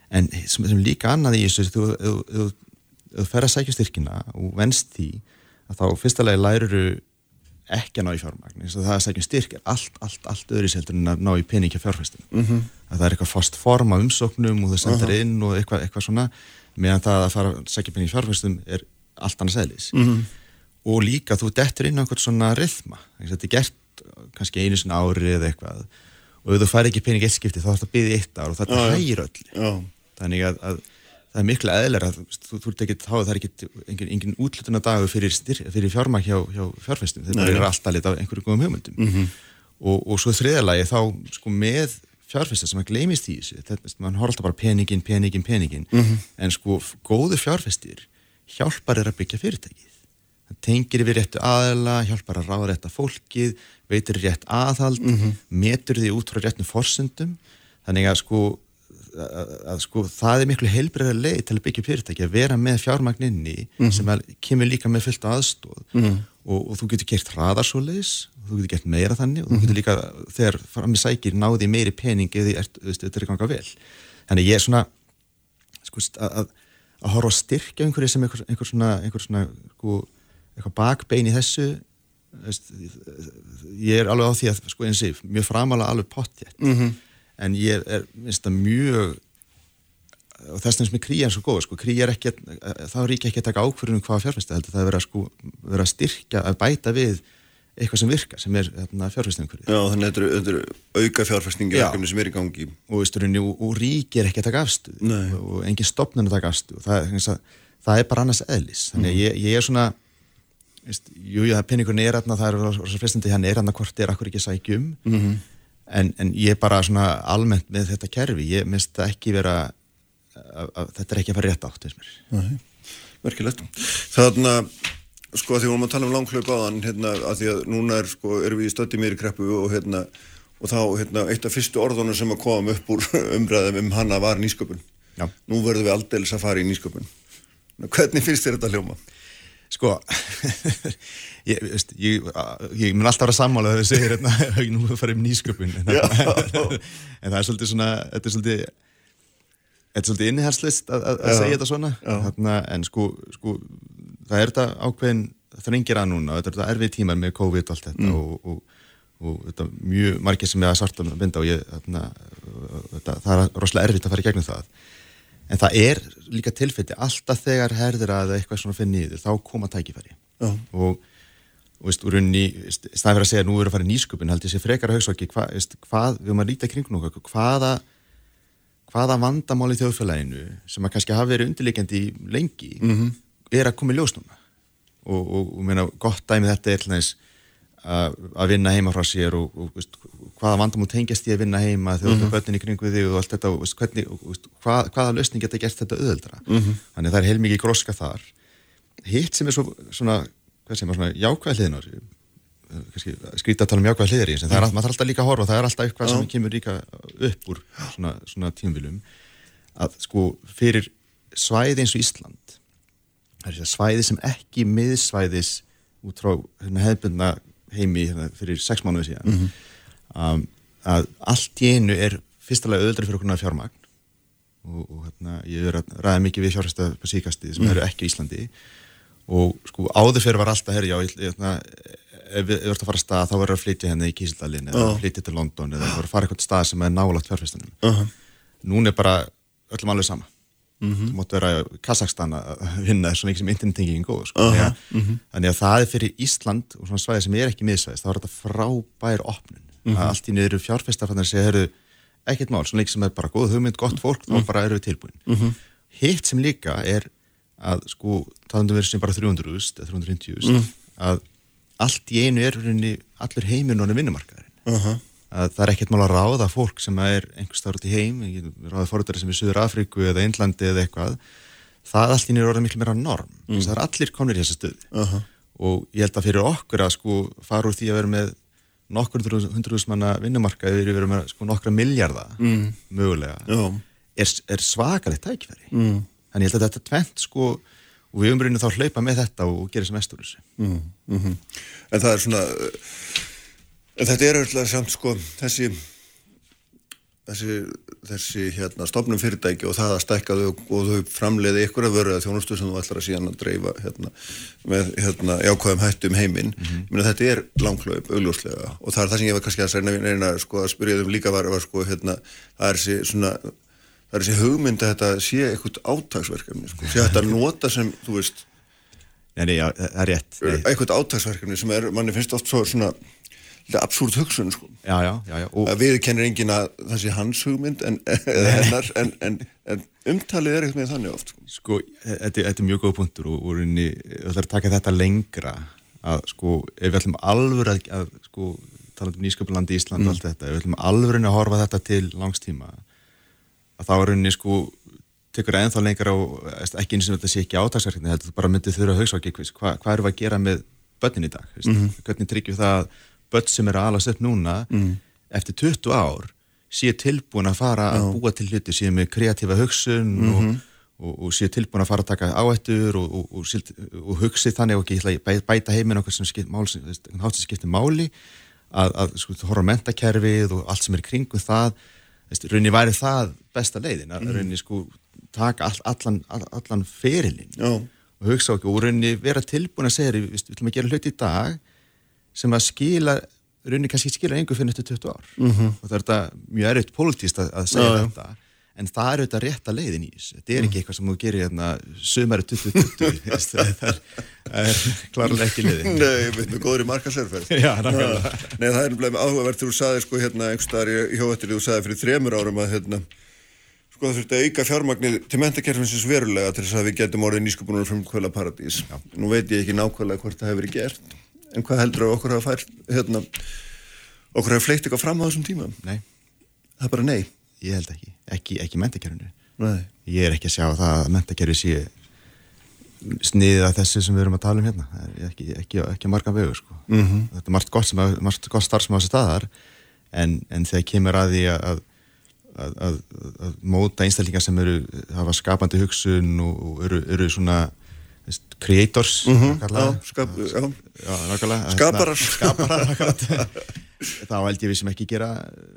En sem, sem líka annað í þessu þú, þú, þú, þú fer að sækja styrkina og venst því að þá fyrsta lagi læruru ekki að ná í fjármagn eins og það að sækja styrk er allt, allt, allt öðru seldur en að ná í peningja fjárfæstum mm -hmm. að það er eitthvað fast form af umsóknum og þau sendir uh -huh. inn og eitthvað, eitthvað svona meðan það að fara að sækja peningja fjárfæstum er allt annars eðlis mm -hmm. og líka þú dettur inn á eitthvað svona rithma þetta er gert kannski einu svona ári eða eitthvað og ef þú fær ekki pening eitt skipti þá þarf það að byggja eitt ár og þetta Já, já. hægir öll Já, þannig að, að það er miklu eðlera þú, þú, ekki, þá er það ekki engin, engin útlutuna dagu fyrir, fyrir fjármæk hjá, hjá fjárfestum, þetta er alltaf lit af einhverju góðum hugmyndum. -hmm. og, og svo þriðalagi þá sko með fjárfesta sem að gleymist í þessu þetta, mann horf alltaf bara peningin, peningin, peningin -hmm. en sko góðu fjárfestir hjálpar er að byggja fyrirtækið. Það tengir yfir réttu aðela hjálpar að ráða rétta fólkið veitir rétt aðhald, metur því út frá réttum forsendum. Þannig að sko að, að sko það er miklu heilbreyða leið til að byggja fyrirtæki að vera með fjármagninni sem að, kemur líka með fullt aðstóð og, og þú getur gert hraðarsóleis þú getur gert meira þannig og þú getur líka þegar fram í sækir náði meiri pening eða þetta er ganga vel. Þannig ég er svona sko, að, að, að horfa að styrkja einhverju sem einhver, einhver svona, einhver svona sko, eitthvað bakbein í þessu ég er alveg á því að sko eins og mjög framalega alveg pottjætt mm -hmm. En ég er, minnst það mjög og þess vegna sem krí er svo góð sko, krí er ekki, þá er ekki ekki að taka ákverðunum hvaða fjárfæstu heldur, það er að sko verið að styrkja, að bæta við eitthvað sem virkar, sem er hérna, fjárfæstingumhverfið. Já, þannig að þetta eru auka fjárfæstingi sem er í gangi. Og, veisturinn, og, og ríki er ekki að taka afstuð og, og engin stopnum að taka afstuð og það, það er bara annars eðlis. Þannig að mm. ég, ég er svona veist, jú, já, peningurinn er aðna, það er svo fristandi hann er aðna hvort er akkur ekki sækjum mm -hmm. En, en ég bara svona almennt með þetta kerfi, ég minnst það ekki vera að, að, þetta er ekki að fara rétt átt Verkilegt Þannig að sko að því vorum að tala um langklaup áðan hérna, að því að núna er, sko, erum við í stöndi mér í kreppu og hérna og þá hérna, eitt af fyrstu orðunum sem að koma upp úr umræðum um hanna var nýsköpun. Já. nú verðum við aldeilis að fara í nýsköpun. Hvernig finnst þér þetta hljóma? Sko, ég, veist, ég, ég mun alltaf vera sammála þegar þið segir hérna, nú er það farið um nýsköpun, en, en það er svolítið svona, þetta er svolítið, þetta er svolítið inniherslist að, að segja þetta svona, þarna, en sko, sko, það er þetta ákveðin þrengir að núna, þetta er þetta erfið tímar með COVID og allt þetta mm. og, og, og þetta mjög margir sem er að svarta að binda og ég, þarna, þetta, það er rosalega erfitt að fara í gegnum það en það er líka tilfelli alltaf þegar herðir að eitthvað svona fyrir nýður þá koma tækifæri Já. og og veist, úr unni, staðið fyrir að segja nú eru að fara í nýsköpun, held ég sé frekar að hugsa ekki hva, veist, hvað, við erum að líta kring nú hvaða hvaða vandamáli þjóðfélaginu sem að kannski hafa verið undirleikjandi lengi mm -hmm. er að koma í ljósnúna og, og, og meina, gott dæmið þetta er hljóðins að vinna heima frá sér og, og veist, hvaða vandamál tengjast ég að vinna heima þegar þú mm -hmm. er börnin í kringu þig og allt þetta og veist, hvernig, veist, hvað, hvaða lausning geta gert þetta öðuldra mm -hmm. þannig það er heilmikið gróska þar hitt sem er svo, svona, sem er svona jákvæð hliðinar skrítið að tala um jákvæð hliðir í það er alltaf, alltaf líka að horfa, það er alltaf eitthvað sem kemur líka upp úr svona, svona tímvilum að sko fyrir svæði eins og Ísland það er svæði sem ekki miðsvæðis út frá hérna, hefðbundna heimi hérna, fyrir sex mánuði síðan mm -hmm. Um, að allt í einu er fyrstulega öðru fyrir okkurna fjármagn og, og hérna, ég er að ræða mikið við fjárhæsta på síkasti sem mm. eru ekki í Íslandi og sko áður fyrir var alltaf herri, já, ég, hérna, ef við verðum að fara að stað þá verður að flytja henni hérna í Kísildalinn eða uh. flytja til London eða verður að fara eitthvað stað sem er nálagt fjárfæstunum uh -huh. núna er bara öllum alveg sama Mm -hmm. þú mótt vera í Kazakstan að vinna svona ekki sem internetengingin góð sko. uh -huh. -hmm. þannig að það er fyrir Ísland og svona svæði sem er ekki miðsvæðist þá er þetta frábær opnun mm -hmm. allt í niður að segja heru, ekkert mál, svona ekki sem er bara góð hugmynd gott fólk, þá mhm. bara eru við tilbúin mhm. hitt sem líka er að sko, talandum verið sem bara 300.000 eða 350.000 mhm. að allt í einu er allur heiminn og vinnumarkaðurinn uh -huh að það er ekkert mál að ráða fólk sem er einhvers þar út í heim, ráða fórhundari sem er í Suður Afríku eða Einlandi eða eitthvað það allt ínir orðið miklu meira norm mm. það er allir konur í þessu stöðu uh -huh. og ég held að fyrir okkur að sko fara úr því að vera með nokkur hundruðs manna vinnumarkaði við erum með sko nokkra miljardar mm. mögulega er, er svakalegt tækveri mm. en ég held að þetta er tvent sko og við umbrunum þá hlaupa með þetta og gera sem mestur þessu -hmm. En það er svona En þetta er auðvitað samt sko þessi þessi, þessi hérna stopnum fyrirtæki og það að stækka þau og þau framleiði ykkur að vöru að þjónustu sem þú ætlar að síðan að dreifa hérna með hérna jákvæðum hættum heiminn. Mm -hmm. Minna, þetta er langklaup augljóslega og það er það sem ég var kannski að reyna sko að spyrja þum líka var, var sko hérna það er þessi svona það er þessi hugmynd að þetta sé eitthvað átagsverkefni sko, sé þetta nota sem þú veist Nei, nei, já, það er rétt Eitthvað átagsverkefni sem er, manni finnst oft svo svona absúrt hugsun sko. já, já, já, og... við kennir engin að það sé hans hugmynd en, hennar, en, en, en umtalið er eitthvað með þannig oft sko, sko þetta, þetta er mjög góð punktur og við ætlum að taka þetta lengra að sko, ef við ætlum alveg að, að sko, tala um nýsköpunlandi í Ísland og mm. allt þetta, ef við ætlum alveg að horfa þetta til langstíma að þá er rauninni sko tekur ennþá lengra og ekki eins og þetta sé ekki átagsverkni, þetta bara myndið þurfa að hugsa ekki hvað hva eru við að gera með börnin í dag, mm -hmm. hvernig tryggjum það að börn sem er að alast upp núna mm. eftir 20 ár sé tilbúin að fara að búa til hluti sé með kreatífa hugsun mm -hmm. og, og, og sé tilbúin að fara að taka áættur og, og hugsi þannig og ekki bæta heiminn okkur sem skiptir máli að, að sko, horfa mentakerfið og allt sem er kringu það rauninni væri það besta leiðin að mm. rauninni sko taka all, allan, all, allan ferilinn og hugsa okkur og rauninni vera tilbúin að segja við viljum að gera hluti í dag sem að skila rauninni kannski skila einhver fyrir nættu 20 ár -hmm. og það er þetta mjög erfitt pólitíst að, að segja já. þetta en það er auðvitað rétta leiðin í þessu þetta er ekki eitthvað sem þú gerir hérna sömari 2020 veist, það er, er klárlega ekki leiðin Nei, ég veit með góður í marka sérferð Já, nákvæmlega. Nei, það er nefnilega áhugavert þegar þú saði sko hérna einhverstaðar í hjóettir þú saði fyrir þremur árum að hérna sko það þurfti að auka fjármagnið til mentakerfinsins verulega til þess að við getum orðið nýsköpunar frá kvöla paradís. Nú veit ég ekki nákvæmlega hvort það hefur verið gert en hvað heldur að okkur hafa fært hérna okkur hafa fleikt eitthvað fram á þessum tíma? Nei, Það er bara nei. ég held ekki, ekki, ekki mentakerfinu ég er ekki að sjá það að mentakerfi sé sniðið að þessu sem við erum að tala um hérna ekki, ekki, ekki marga vegu sko. -hmm. þetta er margt gott, sem margt gott starf sem á þessu staðar en, en þegar kemur að því að, að, að, að, móta einstaklingar sem eru hafa skapandi hugsun og, og eru, eru svona creators mm Mhm, Já, skap, já. Skaparar. Skaparar. Þá held ég við sem ekki gera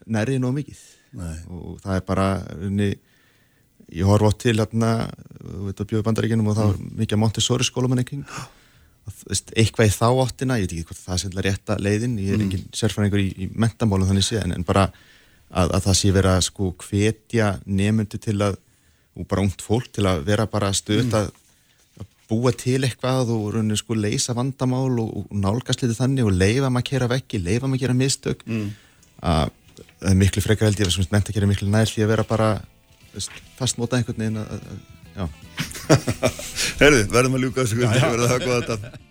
nærið nóg mikið. Nei. Og það er bara, unni, ég horf átt til hérna, veit og það var mikið að Montessori skólamann eitthvað í þá áttina, ég veit ekki hvort það er sérlega rétta leiðin, ég er ekki sérfæringur í, í mentamálum þannig sé, en, en bara að, að það sé vera sko hvetja nefndu til að, og bara ungt fólk til að vera bara að að búa til eitthvað og rauninni sko leysa vandamál og, og nálgast litið þannig og leifa maður að kera vekki, leifa maður að gera mistök mm. að það er miklu frekar held ég að menta að gera miklu nær því að vera bara veist, fastmóta einhvern veginn að, að, Herði, verðum að ljúka þessu kvöldi, verðum að góða þetta.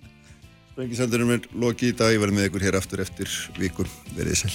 Sprengisendurinn minn loki í dag, ég verði með ykkur hér aftur eftir viku, verið sæl.